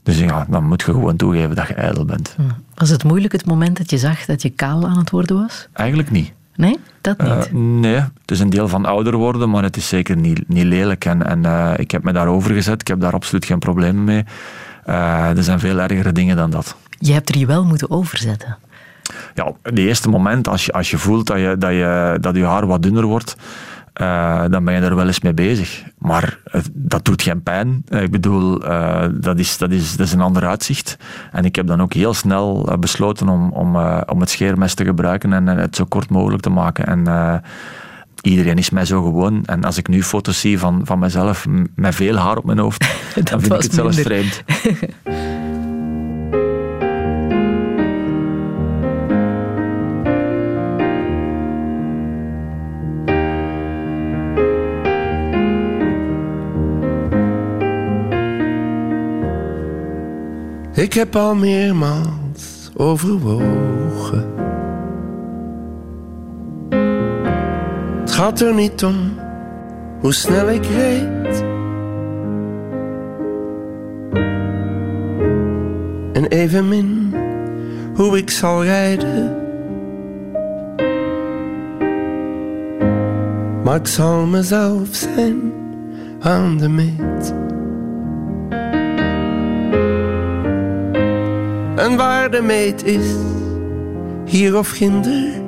Dus ja, dan moet je gewoon toegeven dat je ijdel bent. Was het moeilijk het moment dat je zag dat je kaal aan het worden was? Eigenlijk niet. Nee, dat niet. Eh, nee, het is een deel van ouder worden, maar het is zeker niet, niet lelijk. En, en eh, ik heb me daarover gezet, ik heb daar absoluut geen problemen mee. Eh, er zijn veel ergere dingen dan dat. Je hebt er je wel moeten overzetten. Ja, het eerste moment, als je, als je voelt dat je, dat, je, dat je haar wat dunner wordt, eh, dan ben je er wel eens mee bezig. Maar het- dat doet geen pijn. Eh, ik bedoel, eh, dat, is, dat, is, dat is een ander uitzicht. En ik heb dan ook heel snel eh, besloten om, om, eh, om het scheermes te gebruiken en eh, het zo kort mogelijk te maken. En eh, iedereen is mij zo gewoon. En als ik nu foto's zie van, van mezelf met veel haar op mijn hoofd, dan vind ik het zelfs minder. vreemd. Ik heb al meermaals overwogen. Het gaat er niet om hoe snel ik reed. En evenmin hoe ik zal rijden. Maar ik zal mezelf zijn aan de meet. En waar meet is, hier of ginder.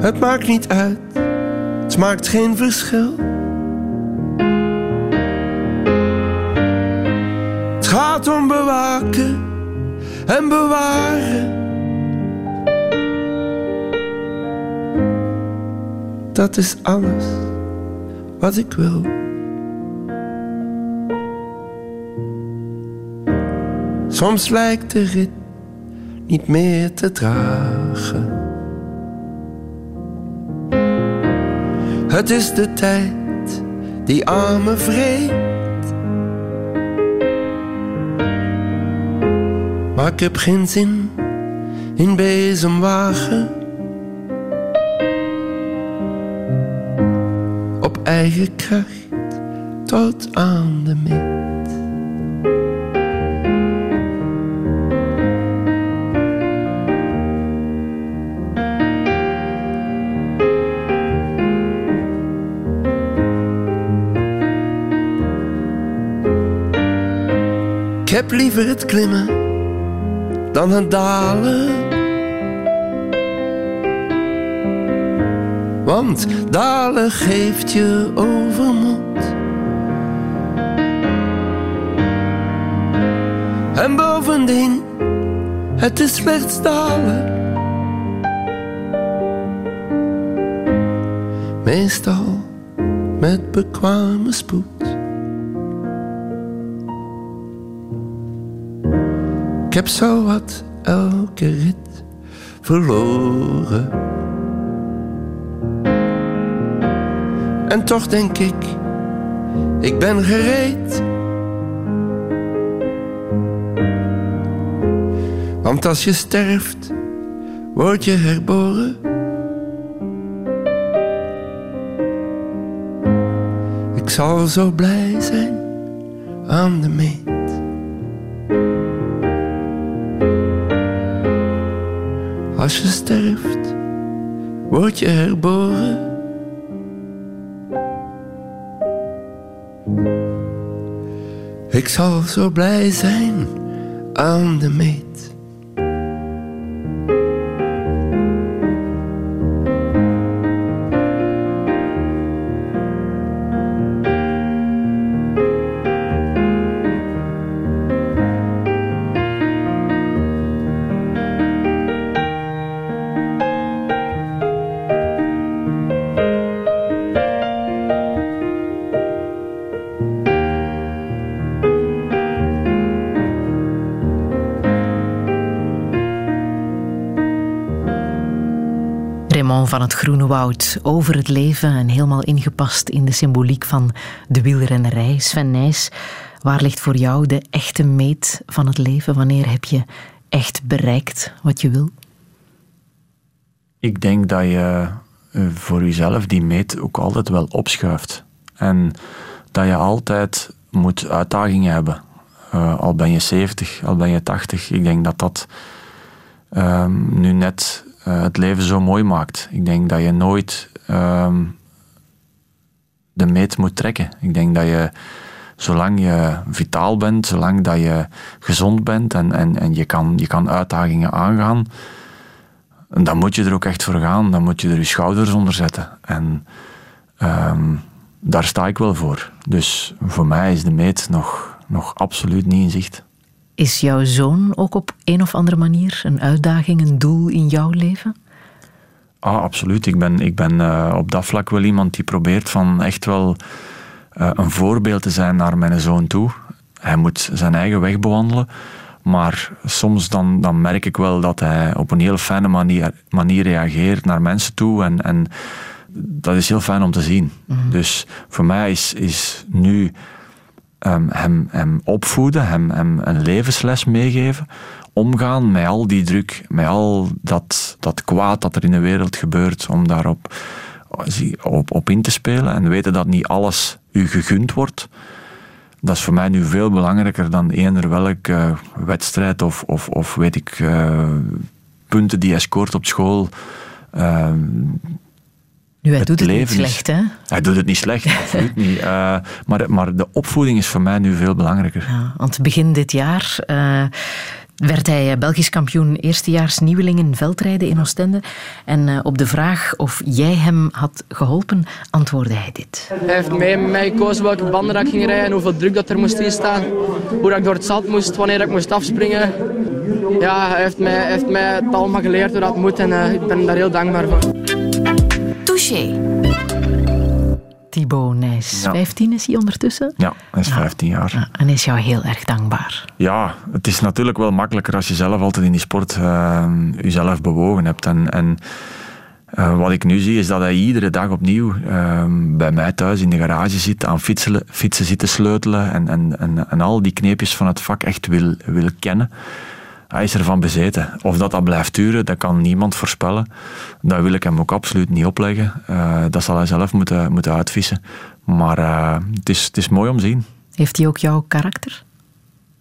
Het maakt niet uit, het maakt geen verschil. Het gaat om bewaken en bewaren. Dat is alles wat ik wil. Soms lijkt de rit niet meer te dragen. Het is de tijd die aan me vreet. Maar ik heb geen zin in bezemwagen. Op eigen kracht tot aan de meet. Ik heb liever het klimmen dan het dalen. Want dalen geeft je overmoed. En bovendien, het is slechts dalen. Meestal met bekwame spoed. Heb zo wat elke rit verloren. En toch denk ik, ik ben gereed. Want als je sterft, word je herboren. Ik zal zo blij zijn aan de meet. Als je sterft, word je herboren. Ik zal zo blij zijn aan de meet. Van het Groene Woud over het leven en helemaal ingepast in de symboliek van de wielrennerij. Sven Nijs, waar ligt voor jou de echte meet van het leven? Wanneer heb je echt bereikt wat je wil? Ik denk dat je eh, voor jezelf die meet ook altijd wel opschuift. En dat je altijd moet uitdagingen hebben. Uh, al ben je 70, al ben je 80. Ik denk dat dat um, nu net uh, het leven zo mooi maakt. Ik denk dat je nooit um, de meet moet trekken. Ik denk dat je, zolang je vitaal bent, zolang dat je gezond bent en, en, en je, kan, je kan uitdagingen aangaan, dan moet je er ook echt voor gaan. Dan moet je er je schouders onder zetten. En um, daar sta ik wel voor. Dus voor mij is de meet nog, nog absoluut niet in zicht. Is jouw zoon ook op een of andere manier een uitdaging, een doel in jouw leven? Ah, absoluut. Ik ben, ik ben uh, op dat vlak wel iemand die probeert van echt wel uh, een voorbeeld te zijn naar mijn zoon toe. Hij moet zijn eigen weg bewandelen. Maar soms dan, dan merk ik wel dat hij op een heel fijne manier, manier reageert naar mensen toe. En, en dat is heel fijn om te zien. Mm -hmm. Dus voor mij is, is nu hem, hem opvoeden, hem, hem een levensles meegeven. Omgaan met al die druk, met al dat, dat kwaad dat er in de wereld gebeurt, om daarop op, in te spelen en weten dat niet alles u gegund wordt. Dat is voor mij nu veel belangrijker dan eender welke uh, wedstrijd of, of, of weet ik, uh, punten die hij scoort op school. Uh, nu, hij doet het niet slecht, hè? Hij doet het niet slecht, absoluut niet. Uh, maar, maar de opvoeding is voor mij nu veel belangrijker. Ja, want begin dit jaar uh, werd hij Belgisch kampioen eerstejaars nieuweling in veldrijden in Oostende. En uh, op de vraag of jij hem had geholpen, antwoordde hij dit. Hij heeft mij, mij gekozen welke banden dat ik ging rijden, hoeveel druk dat er moest in staan, hoe dat ik door het zand moest, wanneer ik moest afspringen. Ja, hij heeft mij, heeft mij het allemaal geleerd hoe dat moet en ik ben daar heel dankbaar voor. Touché. Thibaut Nijs, ja. 15 is hij ondertussen? Ja, hij is 15 jaar. Ja, en is jou heel erg dankbaar? Ja, het is natuurlijk wel makkelijker als je zelf altijd in die sport uh, jezelf bewogen hebt. En, en uh, wat ik nu zie is dat hij iedere dag opnieuw uh, bij mij thuis in de garage zit, aan fietsen, fietsen zit te sleutelen en, en, en, en al die kneepjes van het vak echt wil, wil kennen. Hij is ervan bezeten. Of dat dat blijft duren, dat kan niemand voorspellen. Dat wil ik hem ook absoluut niet opleggen. Uh, dat zal hij zelf moeten, moeten uitvissen. Maar uh, het, is, het is mooi om te zien. Heeft hij ook jouw karakter?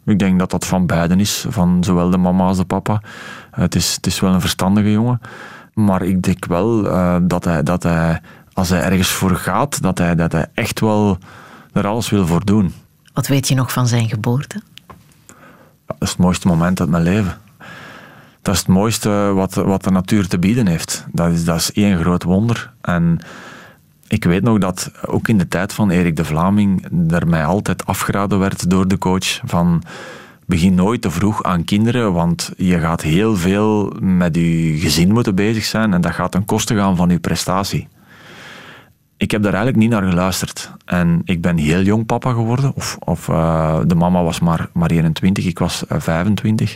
Ik denk dat dat van beiden is. Van zowel de mama als de papa. Het, is, het is wel een verstandige jongen. Maar ik denk wel dat, hij, dat hij, als hij ergens voor gaat, dat hij, dat hij echt wel er alles wil voor doen. Wat weet je nog van zijn geboorte? Dat is het mooiste moment uit mijn leven. Dat is het mooiste wat, wat de natuur te bieden heeft. Dat is, dat is één groot wonder. En ik weet nog dat ook in de tijd van Erik de Vlaming er mij altijd afgeraden werd door de coach van begin nooit te vroeg aan kinderen, want je gaat heel veel met je gezin moeten bezig zijn en dat gaat ten koste gaan van je prestatie ik heb daar eigenlijk niet naar geluisterd. En ik ben heel jong papa geworden. Of, of uh, de mama was maar, maar 21, ik was uh, 25.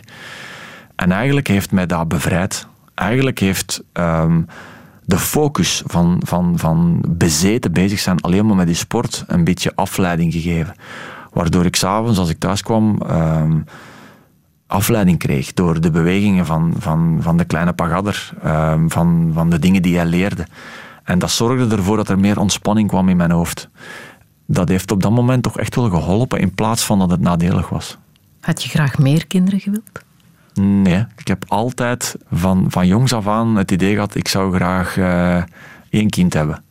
En eigenlijk heeft mij dat bevrijd. Eigenlijk heeft um, de focus van, van, van bezeten bezig zijn alleen maar met die sport een beetje afleiding gegeven. Waardoor ik s'avonds, als ik thuis kwam, um, afleiding kreeg door de bewegingen van, van, van de kleine pagadder, um, van, van de dingen die hij leerde. En dat zorgde ervoor dat er meer ontspanning kwam in mijn hoofd. Dat heeft op dat moment toch echt wel geholpen, in plaats van dat het nadelig was. Had je graag meer kinderen gewild? Nee, ik heb altijd van, van jongs af aan het idee gehad, ik zou graag uh, één kind hebben.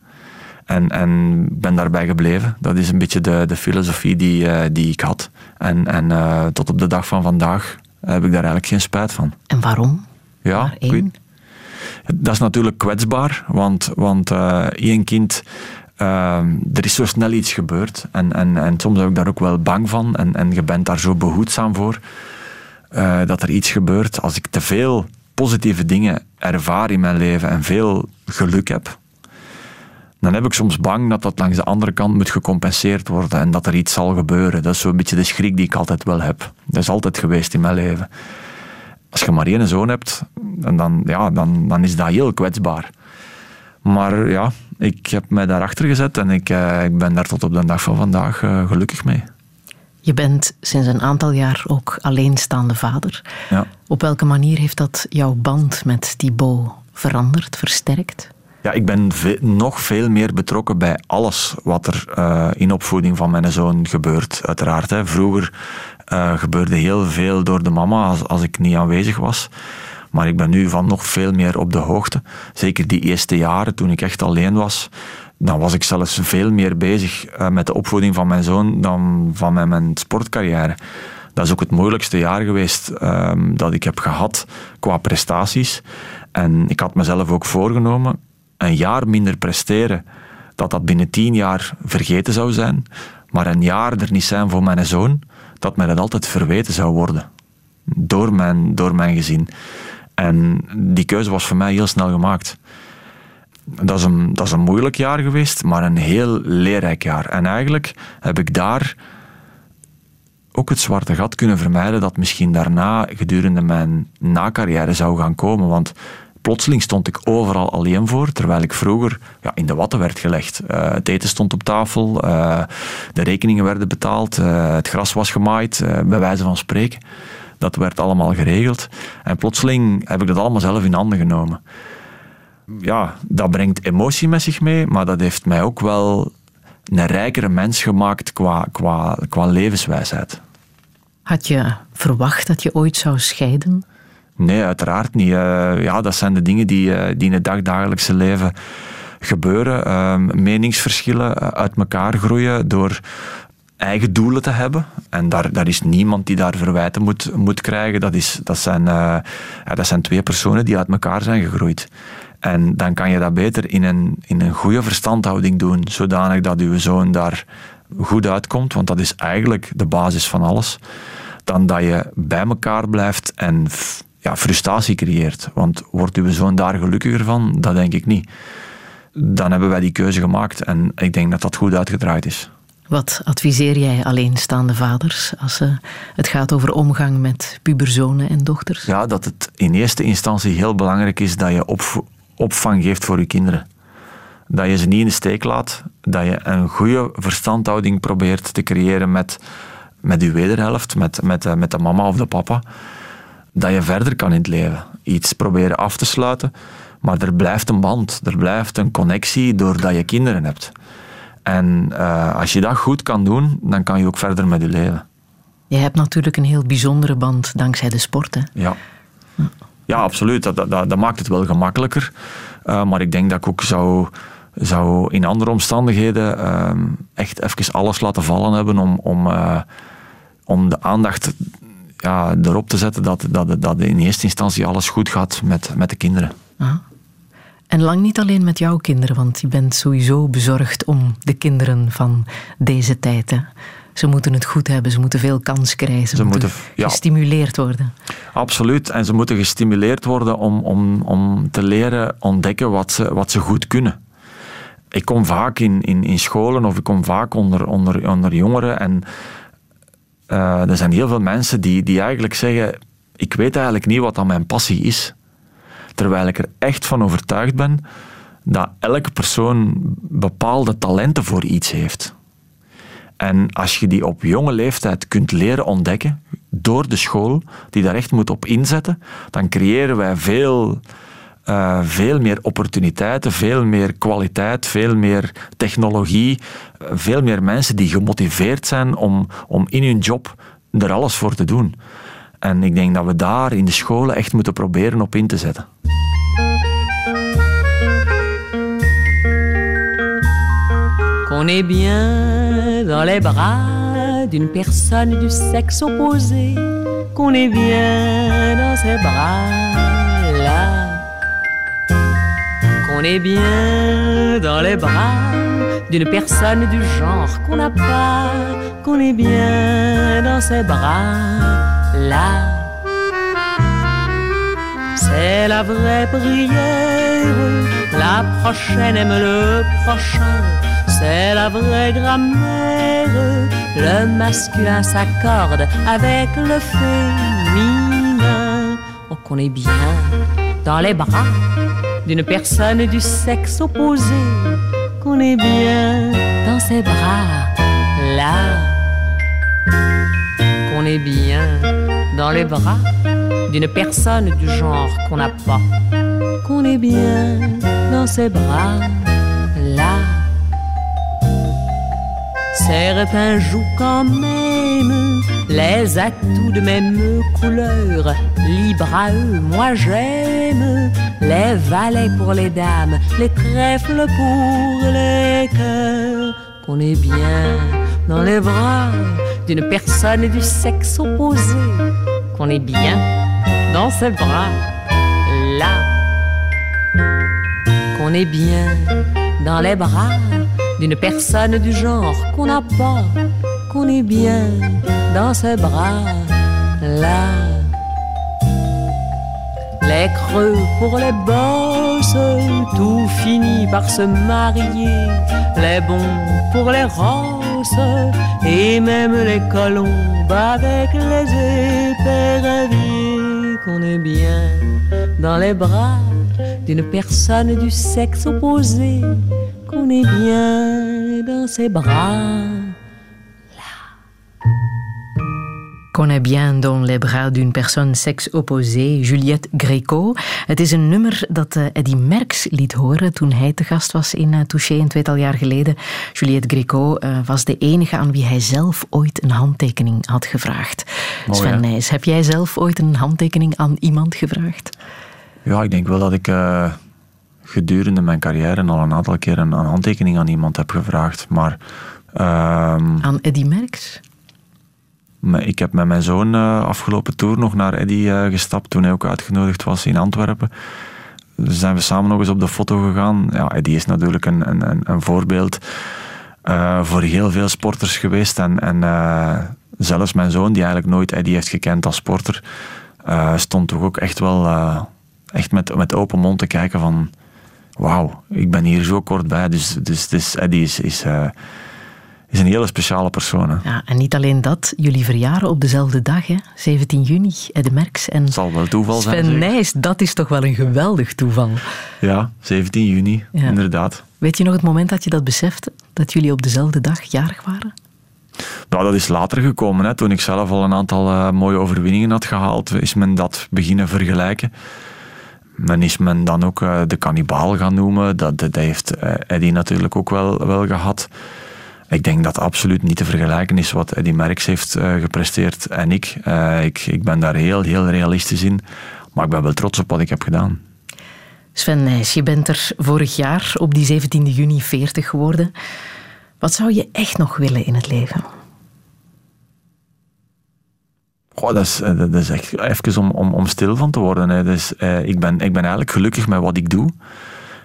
En, en ben daarbij gebleven. Dat is een beetje de, de filosofie die, uh, die ik had. En, en uh, tot op de dag van vandaag heb ik daar eigenlijk geen spijt van. En waarom? Ja, één? Dat is natuurlijk kwetsbaar, want, want uh, één kind, uh, er is zo snel iets gebeurd. En, en, en soms ben ik daar ook wel bang van. En, en je bent daar zo behoedzaam voor uh, dat er iets gebeurt. Als ik te veel positieve dingen ervaar in mijn leven en veel geluk heb, dan heb ik soms bang dat dat langs de andere kant moet gecompenseerd worden en dat er iets zal gebeuren. Dat is zo'n beetje de schrik die ik altijd wel heb. Dat is altijd geweest in mijn leven als je maar één zoon hebt, dan, ja, dan, dan is dat heel kwetsbaar. Maar ja, ik heb mij daarachter gezet en ik, eh, ik ben daar tot op de dag van vandaag eh, gelukkig mee. Je bent sinds een aantal jaar ook alleenstaande vader. Ja. Op welke manier heeft dat jouw band met Thibaut veranderd, versterkt? Ja, ik ben ve- nog veel meer betrokken bij alles wat er eh, in opvoeding van mijn zoon gebeurt. Uiteraard, hè. vroeger eh, gebeurde heel veel door de mama als, als ik niet aanwezig was. Maar ik ben nu van nog veel meer op de hoogte. Zeker die eerste jaren, toen ik echt alleen was, dan was ik zelfs veel meer bezig eh, met de opvoeding van mijn zoon dan van mijn, sportcarrière. Dat is ook het moeilijkste jaar geweest ehm, dat ik heb gehad qua prestaties. En ik had mezelf ook voorgenomen, een jaar minder presteren, dat dat binnen tien jaar vergeten zou zijn. Maar een jaar er niet zijn voor mijn zoon, dat mij dat altijd verweten zou worden. Door mijn, door mijn gezin. En die keuze was voor mij heel snel gemaakt. Dat is, een, dat is een moeilijk jaar geweest, maar een heel leerrijk jaar. En eigenlijk heb ik daar ook het zwarte gat kunnen vermijden dat misschien daarna gedurende mijn nacarrière zou gaan komen. Want plotseling stond ik overal alleen voor, terwijl ik vroeger ja, in de watten werd gelegd. Eh, het eten stond op tafel, eh, de rekeningen werden betaald, eh, het gras was gemaaid, bij wijze van spreken. Dat werd allemaal geregeld. En plotseling heb ik dat allemaal zelf in handen genomen. Ja, dat brengt emotie met zich mee, maar dat heeft mij ook wel een rijkere mens gemaakt qua, qua, qua levenswijsheid. Had je verwacht dat je ooit zou scheiden? Nee, uiteraard niet. Eh, ja, dat zijn de dingen die, eh, die in het dagdagelijkse leven gebeuren. Ehm, meningsverschillen eh, uit elkaar groeien door eigen doelen te hebben. En daar, daar is niemand die daar verwijten moet, moet krijgen. Dat, is, dat, zijn, ja, dat zijn twee personen die uit elkaar zijn gegroeid. En dan kan je dat beter in een, in een goede verstandhouding doen, zodanig dat uw zoon daar goed uitkomt, want dat is eigenlijk de basis van alles, dan dat je bij elkaar blijft en ja, frustratie creëert. Want wordt uw zoon daar gelukkiger van? Dat denk ik niet. Dan hebben wij die keuze gemaakt en ik denk dat dat goed uitgedraaid is. Wat adviseer jij alleenstaande vaders als eh, het gaat over omgang met puberzonen en dochters? Ja, dat het in eerste instantie heel belangrijk is dat je opv- opvang geeft voor je kinderen. Dat je ze niet in de steek laat. Dat je een goede verstandhouding probeert te creëren met, met je wederhelft, met, met, eh, met de mama of de papa. Dat je verder kan in het leven. Iets proberen af te sluiten. Maar er blijft een band, er blijft een connectie doordat je kinderen hebt. En eh, als je dat goed kan doen, dan kan je ook verder met je leven. Je hebt natuurlijk een heel bijzondere band dankzij de sport. Hè? Ja. Ja, absoluut. Dat, dat, dat, maakt het wel gemakkelijker. Uh, maar ik denk dat ik ook zou, zou in andere omstandigheden uh, echt even alles laten vallen hebben om, om, uh, om de aandacht ja, erop te zetten dat, dat, dat in eerste instantie alles goed gaat met, met de kinderen. Ah. En lang niet alleen met jouw kinderen, want je bent sowieso bezorgd om de kinderen van deze tijd. Hè? Ze moeten het goed hebben, ze moeten veel kans krijgen, ze, Ze moeten, moeten, ja. gestimuleerd worden. Absoluut. En ze moeten gestimuleerd worden om, om, om te leren ontdekken wat ze, wat ze goed kunnen. Ik kom vaak in, in, in scholen of ik kom vaak onder, onder, onder jongeren en uh, er zijn heel veel mensen die, die eigenlijk zeggen ik weet eigenlijk niet wat dan mijn passie is. Terwijl ik er echt van overtuigd ben dat elke persoon bepaalde talenten voor iets heeft. En als je die op jonge leeftijd kunt leren ontdekken, door de school, die daar echt moet op inzetten, dan creëren wij veel, uh, veel meer opportuniteiten, veel meer kwaliteit, veel meer technologie, veel meer mensen die gemotiveerd zijn om, om in hun job er alles voor te doen. En ik denk dat we daar in de scholen echt moeten proberen op in te zetten. Qu'on est bien dans les bras d'une personne du sexe opposé, qu'on est bien dans ses bras-là, qu'on est bien dans les bras d'une personne du genre qu'on n'a pas, qu'on est bien dans ses bras-là. C'est la vraie prière, la prochaine aime le prochain c'est la vraie grammaire. Le masculin s'accorde avec le féminin. Oh, qu'on est bien dans les bras d'une personne du sexe opposé qu'on est bien dans ses bras là. Qu'on est bien dans les bras d'une personne du genre qu'on n'a pas. Qu'on est bien dans ses bras là. Certains jouent quand même les atouts de même couleur. Libre à eux, moi j'aime les valets pour les dames, les trèfles pour les cœurs. Qu'on est bien dans les bras d'une personne du sexe opposé. Qu'on est bien dans ses bras là. Qu'on est bien dans les bras d'une personne du genre qu'on n'a pas, qu'on est bien dans ses bras là. Les creux pour les bosses, tout finit par se marier. Les bons pour les rosses, et même les colombes avec les éperviers. Qu'on est bien dans les bras d'une personne du sexe opposé qu'on est bien dans ses bras. Est bien dans les bras d'une personne sexe opposé, Juliette Greco. Het is een nummer dat uh, Eddy Merckx liet horen toen hij te gast was in uh, Touché een tweetal jaar geleden. Juliette Greco uh, was de enige aan wie hij zelf ooit een handtekening had gevraagd. Sven. Nijs, heb jij zelf ooit een handtekening aan iemand gevraagd? Ja, ik denk wel dat ik eh, gedurende mijn carrière al een aantal keer een, een handtekening aan iemand heb gevraagd. Maar ehm, Aan Eddy Merckx? Ik heb met mijn zoon eh, afgelopen tour nog naar Eddy eh, gestapt toen hij ook uitgenodigd was in Antwerpen. Dus zijn we samen nog eens op de foto gegaan. Ja, Eddy is natuurlijk een, een, een- voorbeeld eh, voor heel veel sporters geweest. En, en zelfs mijn zoon, die eigenlijk nooit Eddy heeft gekend als sporter, stond toch ook echt wel echt met, met open mond te kijken van wauw, ik ben hier zo kort bij. Dus, dus, dus Eddy is, is, is een hele speciale persoon. hè. Ja, en niet alleen dat, jullie verjaren op dezelfde dag, hè? 17 juni, Eddy Merckx en zal wel toeval zijn, Sven zeker? Nijs. Dat is toch wel een geweldig toeval. Ja, 17 juni, Ja. inderdaad. Weet je nog het moment dat je dat besefte? Dat jullie op dezelfde dag jarig waren? Nou, dat is later gekomen. Hè. Toen ik zelf al een aantal eh, mooie overwinningen had gehaald, is men dat beginnen vergelijken. Men is men dan ook eh, de kannibaal gaan noemen. Dat, dat heeft Eddy natuurlijk ook wel, wel gehad. Ik denk dat absoluut niet te vergelijken is wat Eddy Merckx heeft eh, gepresteerd en ik. Eh, ik. Ik ben daar heel, heel realistisch in. Maar ik ben wel trots op wat ik heb gedaan. Sven Nijs, je bent er vorig jaar op die 17 juni 40 geworden. Wat zou je echt nog willen in het leven? Goh, dat, is, eh, dat is echt even om, om, om stil van te worden. Hè. Dus, eh, ik, ben, ik ben eigenlijk gelukkig met wat ik doe.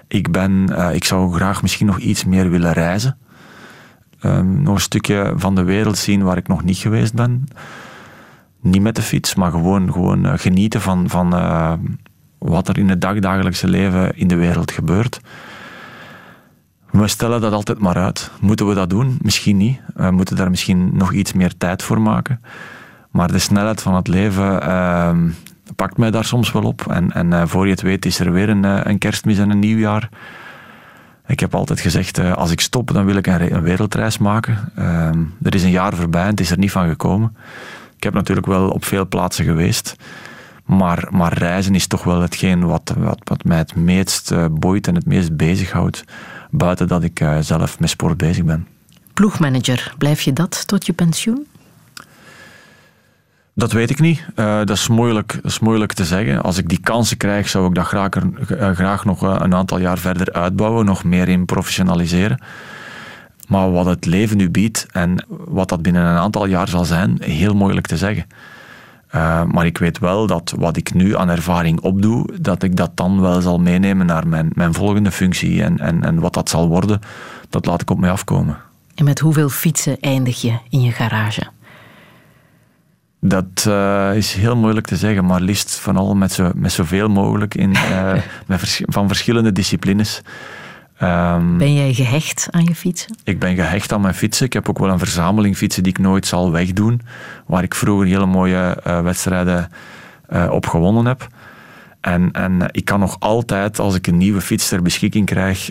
Ik, ben, eh, ik zou graag misschien nog iets meer willen reizen. Ehm, nog een stukje van de wereld zien waar ik nog niet geweest ben. Niet met de fiets, maar gewoon, gewoon eh, genieten van, van eh, wat er in het dagdagelijkse leven in de wereld gebeurt. We stellen dat altijd maar uit. Moeten we dat doen? Misschien niet. We moeten daar misschien nog iets meer tijd voor maken. Maar de snelheid van het leven ehm, pakt mij daar soms wel op. En, en eh, voor je het weet is er weer een, een kerstmis en een nieuwjaar. Ik heb altijd gezegd, eh, als ik stop, dan wil ik een, re- een wereldreis maken. Ehm, er is een jaar voorbij en het is er niet van gekomen. Ik heb natuurlijk wel op veel plaatsen geweest. Maar, maar reizen is toch wel hetgeen wat, wat, wat mij het meest eh, boeit en het meest bezighoudt. Buiten dat ik eh, zelf met sport bezig ben. Ploegmanager, blijf je dat tot je pensioen? Dat weet ik niet. Eh, dat, is moeilijk, dat is moeilijk te zeggen. Als ik die kansen krijg, zou ik dat graag, eh, graag nog eh, een aantal jaar verder uitbouwen, nog meer in professionaliseren. Maar wat het leven nu biedt en wat dat binnen een aantal jaar zal zijn, heel moeilijk te zeggen. Maar ik weet wel dat wat ik nu aan ervaring opdoe, dat ik dat dan wel zal meenemen naar mijn, mijn volgende functie. En, en, en wat dat zal worden, dat laat ik op mij afkomen. En met hoeveel fietsen eindig je in je garage? Dat eh, is heel moeilijk te zeggen, maar liefst van al met, zo, met zoveel mogelijk in, eh, met vers- van verschillende disciplines. Ehm, Ben jij gehecht aan je fietsen? ik ben gehecht aan mijn fietsen. Ik heb ook wel een verzameling fietsen die ik nooit zal wegdoen. Waar ik vroeger hele mooie eh, wedstrijden op gewonnen heb. En, en ik kan nog altijd, als ik een nieuwe fiets ter beschikking krijg,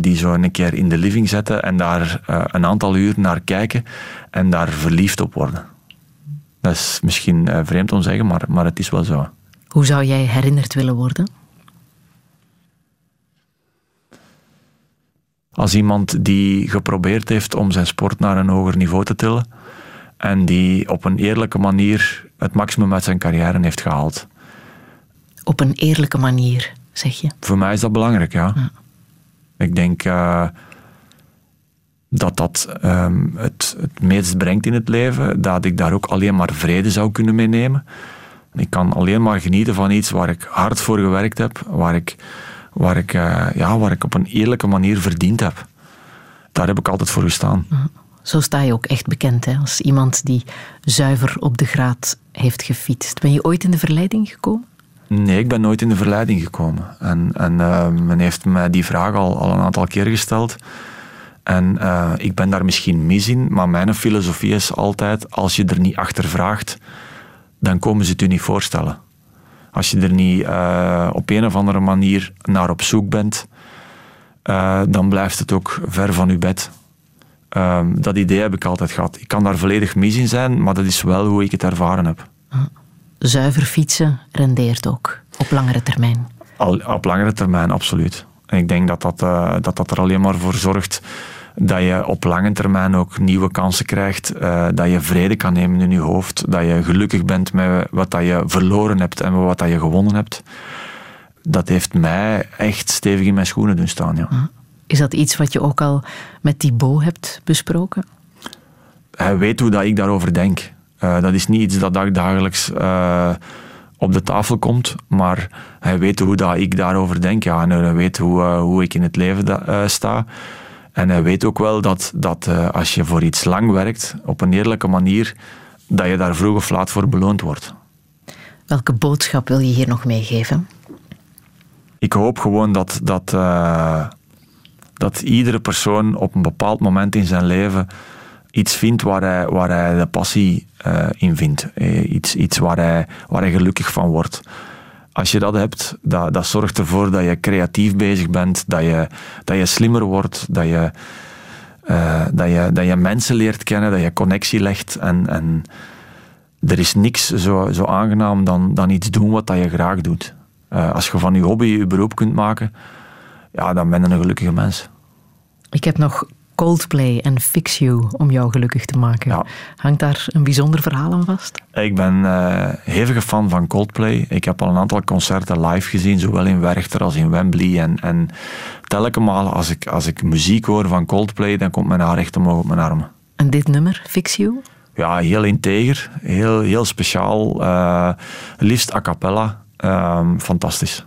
die zo een keer in de living zetten en daar een aantal uur naar kijken en daar verliefd op worden. Dat is misschien eh, vreemd om te zeggen, maar, maar het is wel zo. Hoe zou jij herinnerd willen worden? Als iemand die geprobeerd heeft om zijn sport naar een hoger niveau te tillen en die op een eerlijke manier het maximum uit zijn carrière heeft gehaald. Op een eerlijke manier, zeg je. Voor mij is dat belangrijk, ja. Ik denk eh, dat dat ehm, het, het meest brengt in het leven, dat ik daar ook alleen maar vrede zou kunnen meenemen. Ik kan alleen maar genieten van iets waar ik hard voor gewerkt heb, waar ik, waar ik, eh, ja, waar ik op een eerlijke manier verdiend heb. Daar heb ik altijd voor gestaan. Zo sta je ook echt bekend hè? als iemand die zuiver op de graad heeft gefietst. Ben je ooit in de verleiding gekomen? Nee, ik ben nooit in de verleiding gekomen. En, en eh, men heeft mij die vraag al, al een aantal keer gesteld. En eh, ik ben daar misschien mis in, maar mijn filosofie is altijd: als je er niet achter vraagt, dan komen ze het u niet voorstellen. Als je er niet eh, op een of andere manier naar op zoek bent, eh, dan blijft het ook ver van uw bed. Ehm, dat idee heb ik altijd gehad. Ik kan daar volledig mis in zijn, maar dat is wel hoe ik het ervaren heb. Zuiver fietsen rendeert ook op langere termijn. Al, op langere termijn, absoluut. En ik denk dat dat, dat dat er alleen maar voor zorgt dat je op lange termijn ook nieuwe kansen krijgt, eh, dat je vrede kan nemen in je hoofd, dat je gelukkig bent met wat dat je verloren hebt en met wat dat je gewonnen hebt. Dat heeft mij echt stevig in mijn schoenen doen staan. Ja. Is dat iets wat je ook al met Thibaut hebt besproken? Hij weet hoe dat ik daarover denk. Eh, dat is niet iets dat dag- dagelijks eh, op de tafel komt, maar hij weet hoe dat ik daarover denk. Ja, en hij weet hoe, hoe ik in het leven da- sta. En hij weet ook wel dat, dat eh, als je voor iets lang werkt, op een eerlijke manier, dat je daar vroeg of laat voor beloond wordt. Welke boodschap wil je hier nog meegeven? Ik hoop gewoon dat, dat, eh, dat iedere persoon op een bepaald moment in zijn leven iets vindt waar hij, waar hij de passie eh, in vindt. Iets iets waar, hij, waar hij gelukkig van wordt. Als je dat hebt, dat, dat zorgt ervoor dat je creatief bezig bent, dat je, dat je slimmer wordt, dat je, eh, dat, je, dat je mensen leert kennen, dat je connectie legt. En, en er is niks zo, zo aangenaam dan, dan iets doen wat dat je graag doet. Eh, als je van je hobby je beroep kunt maken, ja, dan ben je een gelukkige mens. Ik heb nog Coldplay en Fix You om jou gelukkig te maken. Hangt daar een bijzonder verhaal aan vast? Ik ben eh hevige fan van Coldplay. Ik heb al een aantal concerten live gezien, zowel in Werchter als in Wembley. En, en maal als ik, als ik muziek hoor van Coldplay, dan komt mijn haar recht omhoog op mijn armen. En dit nummer, Fix You? Ja, heel integer, heel, heel speciaal. eh, liefst a cappella. Ehm, fantastisch.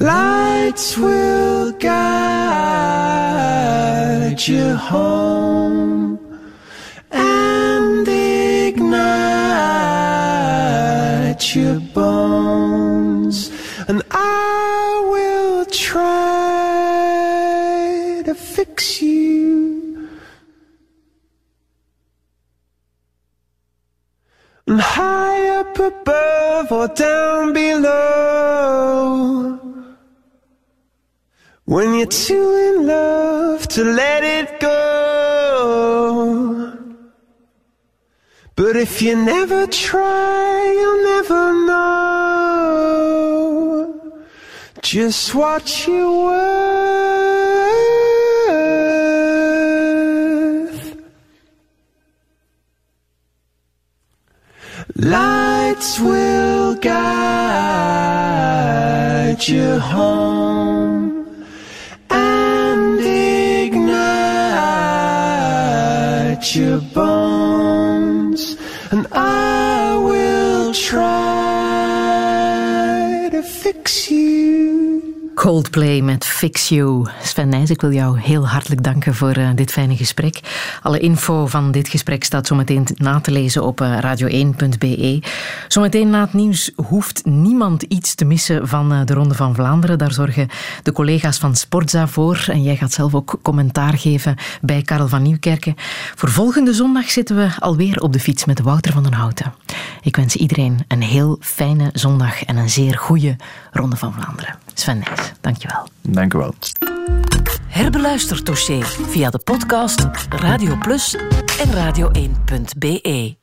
Lights will guide you home and ignite your bones, and I will try to fix you. And high up above or down below. When you're too in love to let it go. But if you never try, you'll never know. just what you worth. Lights will guide you home your bones, and I will try to fix you. Coldplay met Fix You. Sven Nijs, ik wil jou heel hartelijk danken voor eh, dit fijne gesprek. Alle info van dit gesprek staat zometeen na te lezen op eh, radio1.be. Zometeen na het nieuws hoeft niemand iets te missen van eh, de Ronde van Vlaanderen. Daar zorgen de collega's van Sportza voor. En jij gaat zelf ook commentaar geven bij Karel van Nieuwkerken. Voor volgende zondag zitten we alweer op de fiets met Wouter van den Houten. Ik wens iedereen een heel fijne zondag en een zeer goede Ronde van Vlaanderen. Sven Nijs, dankjewel. Dank u wel. Herbeluister Touché via de podcast Radio Plus en radio1.be.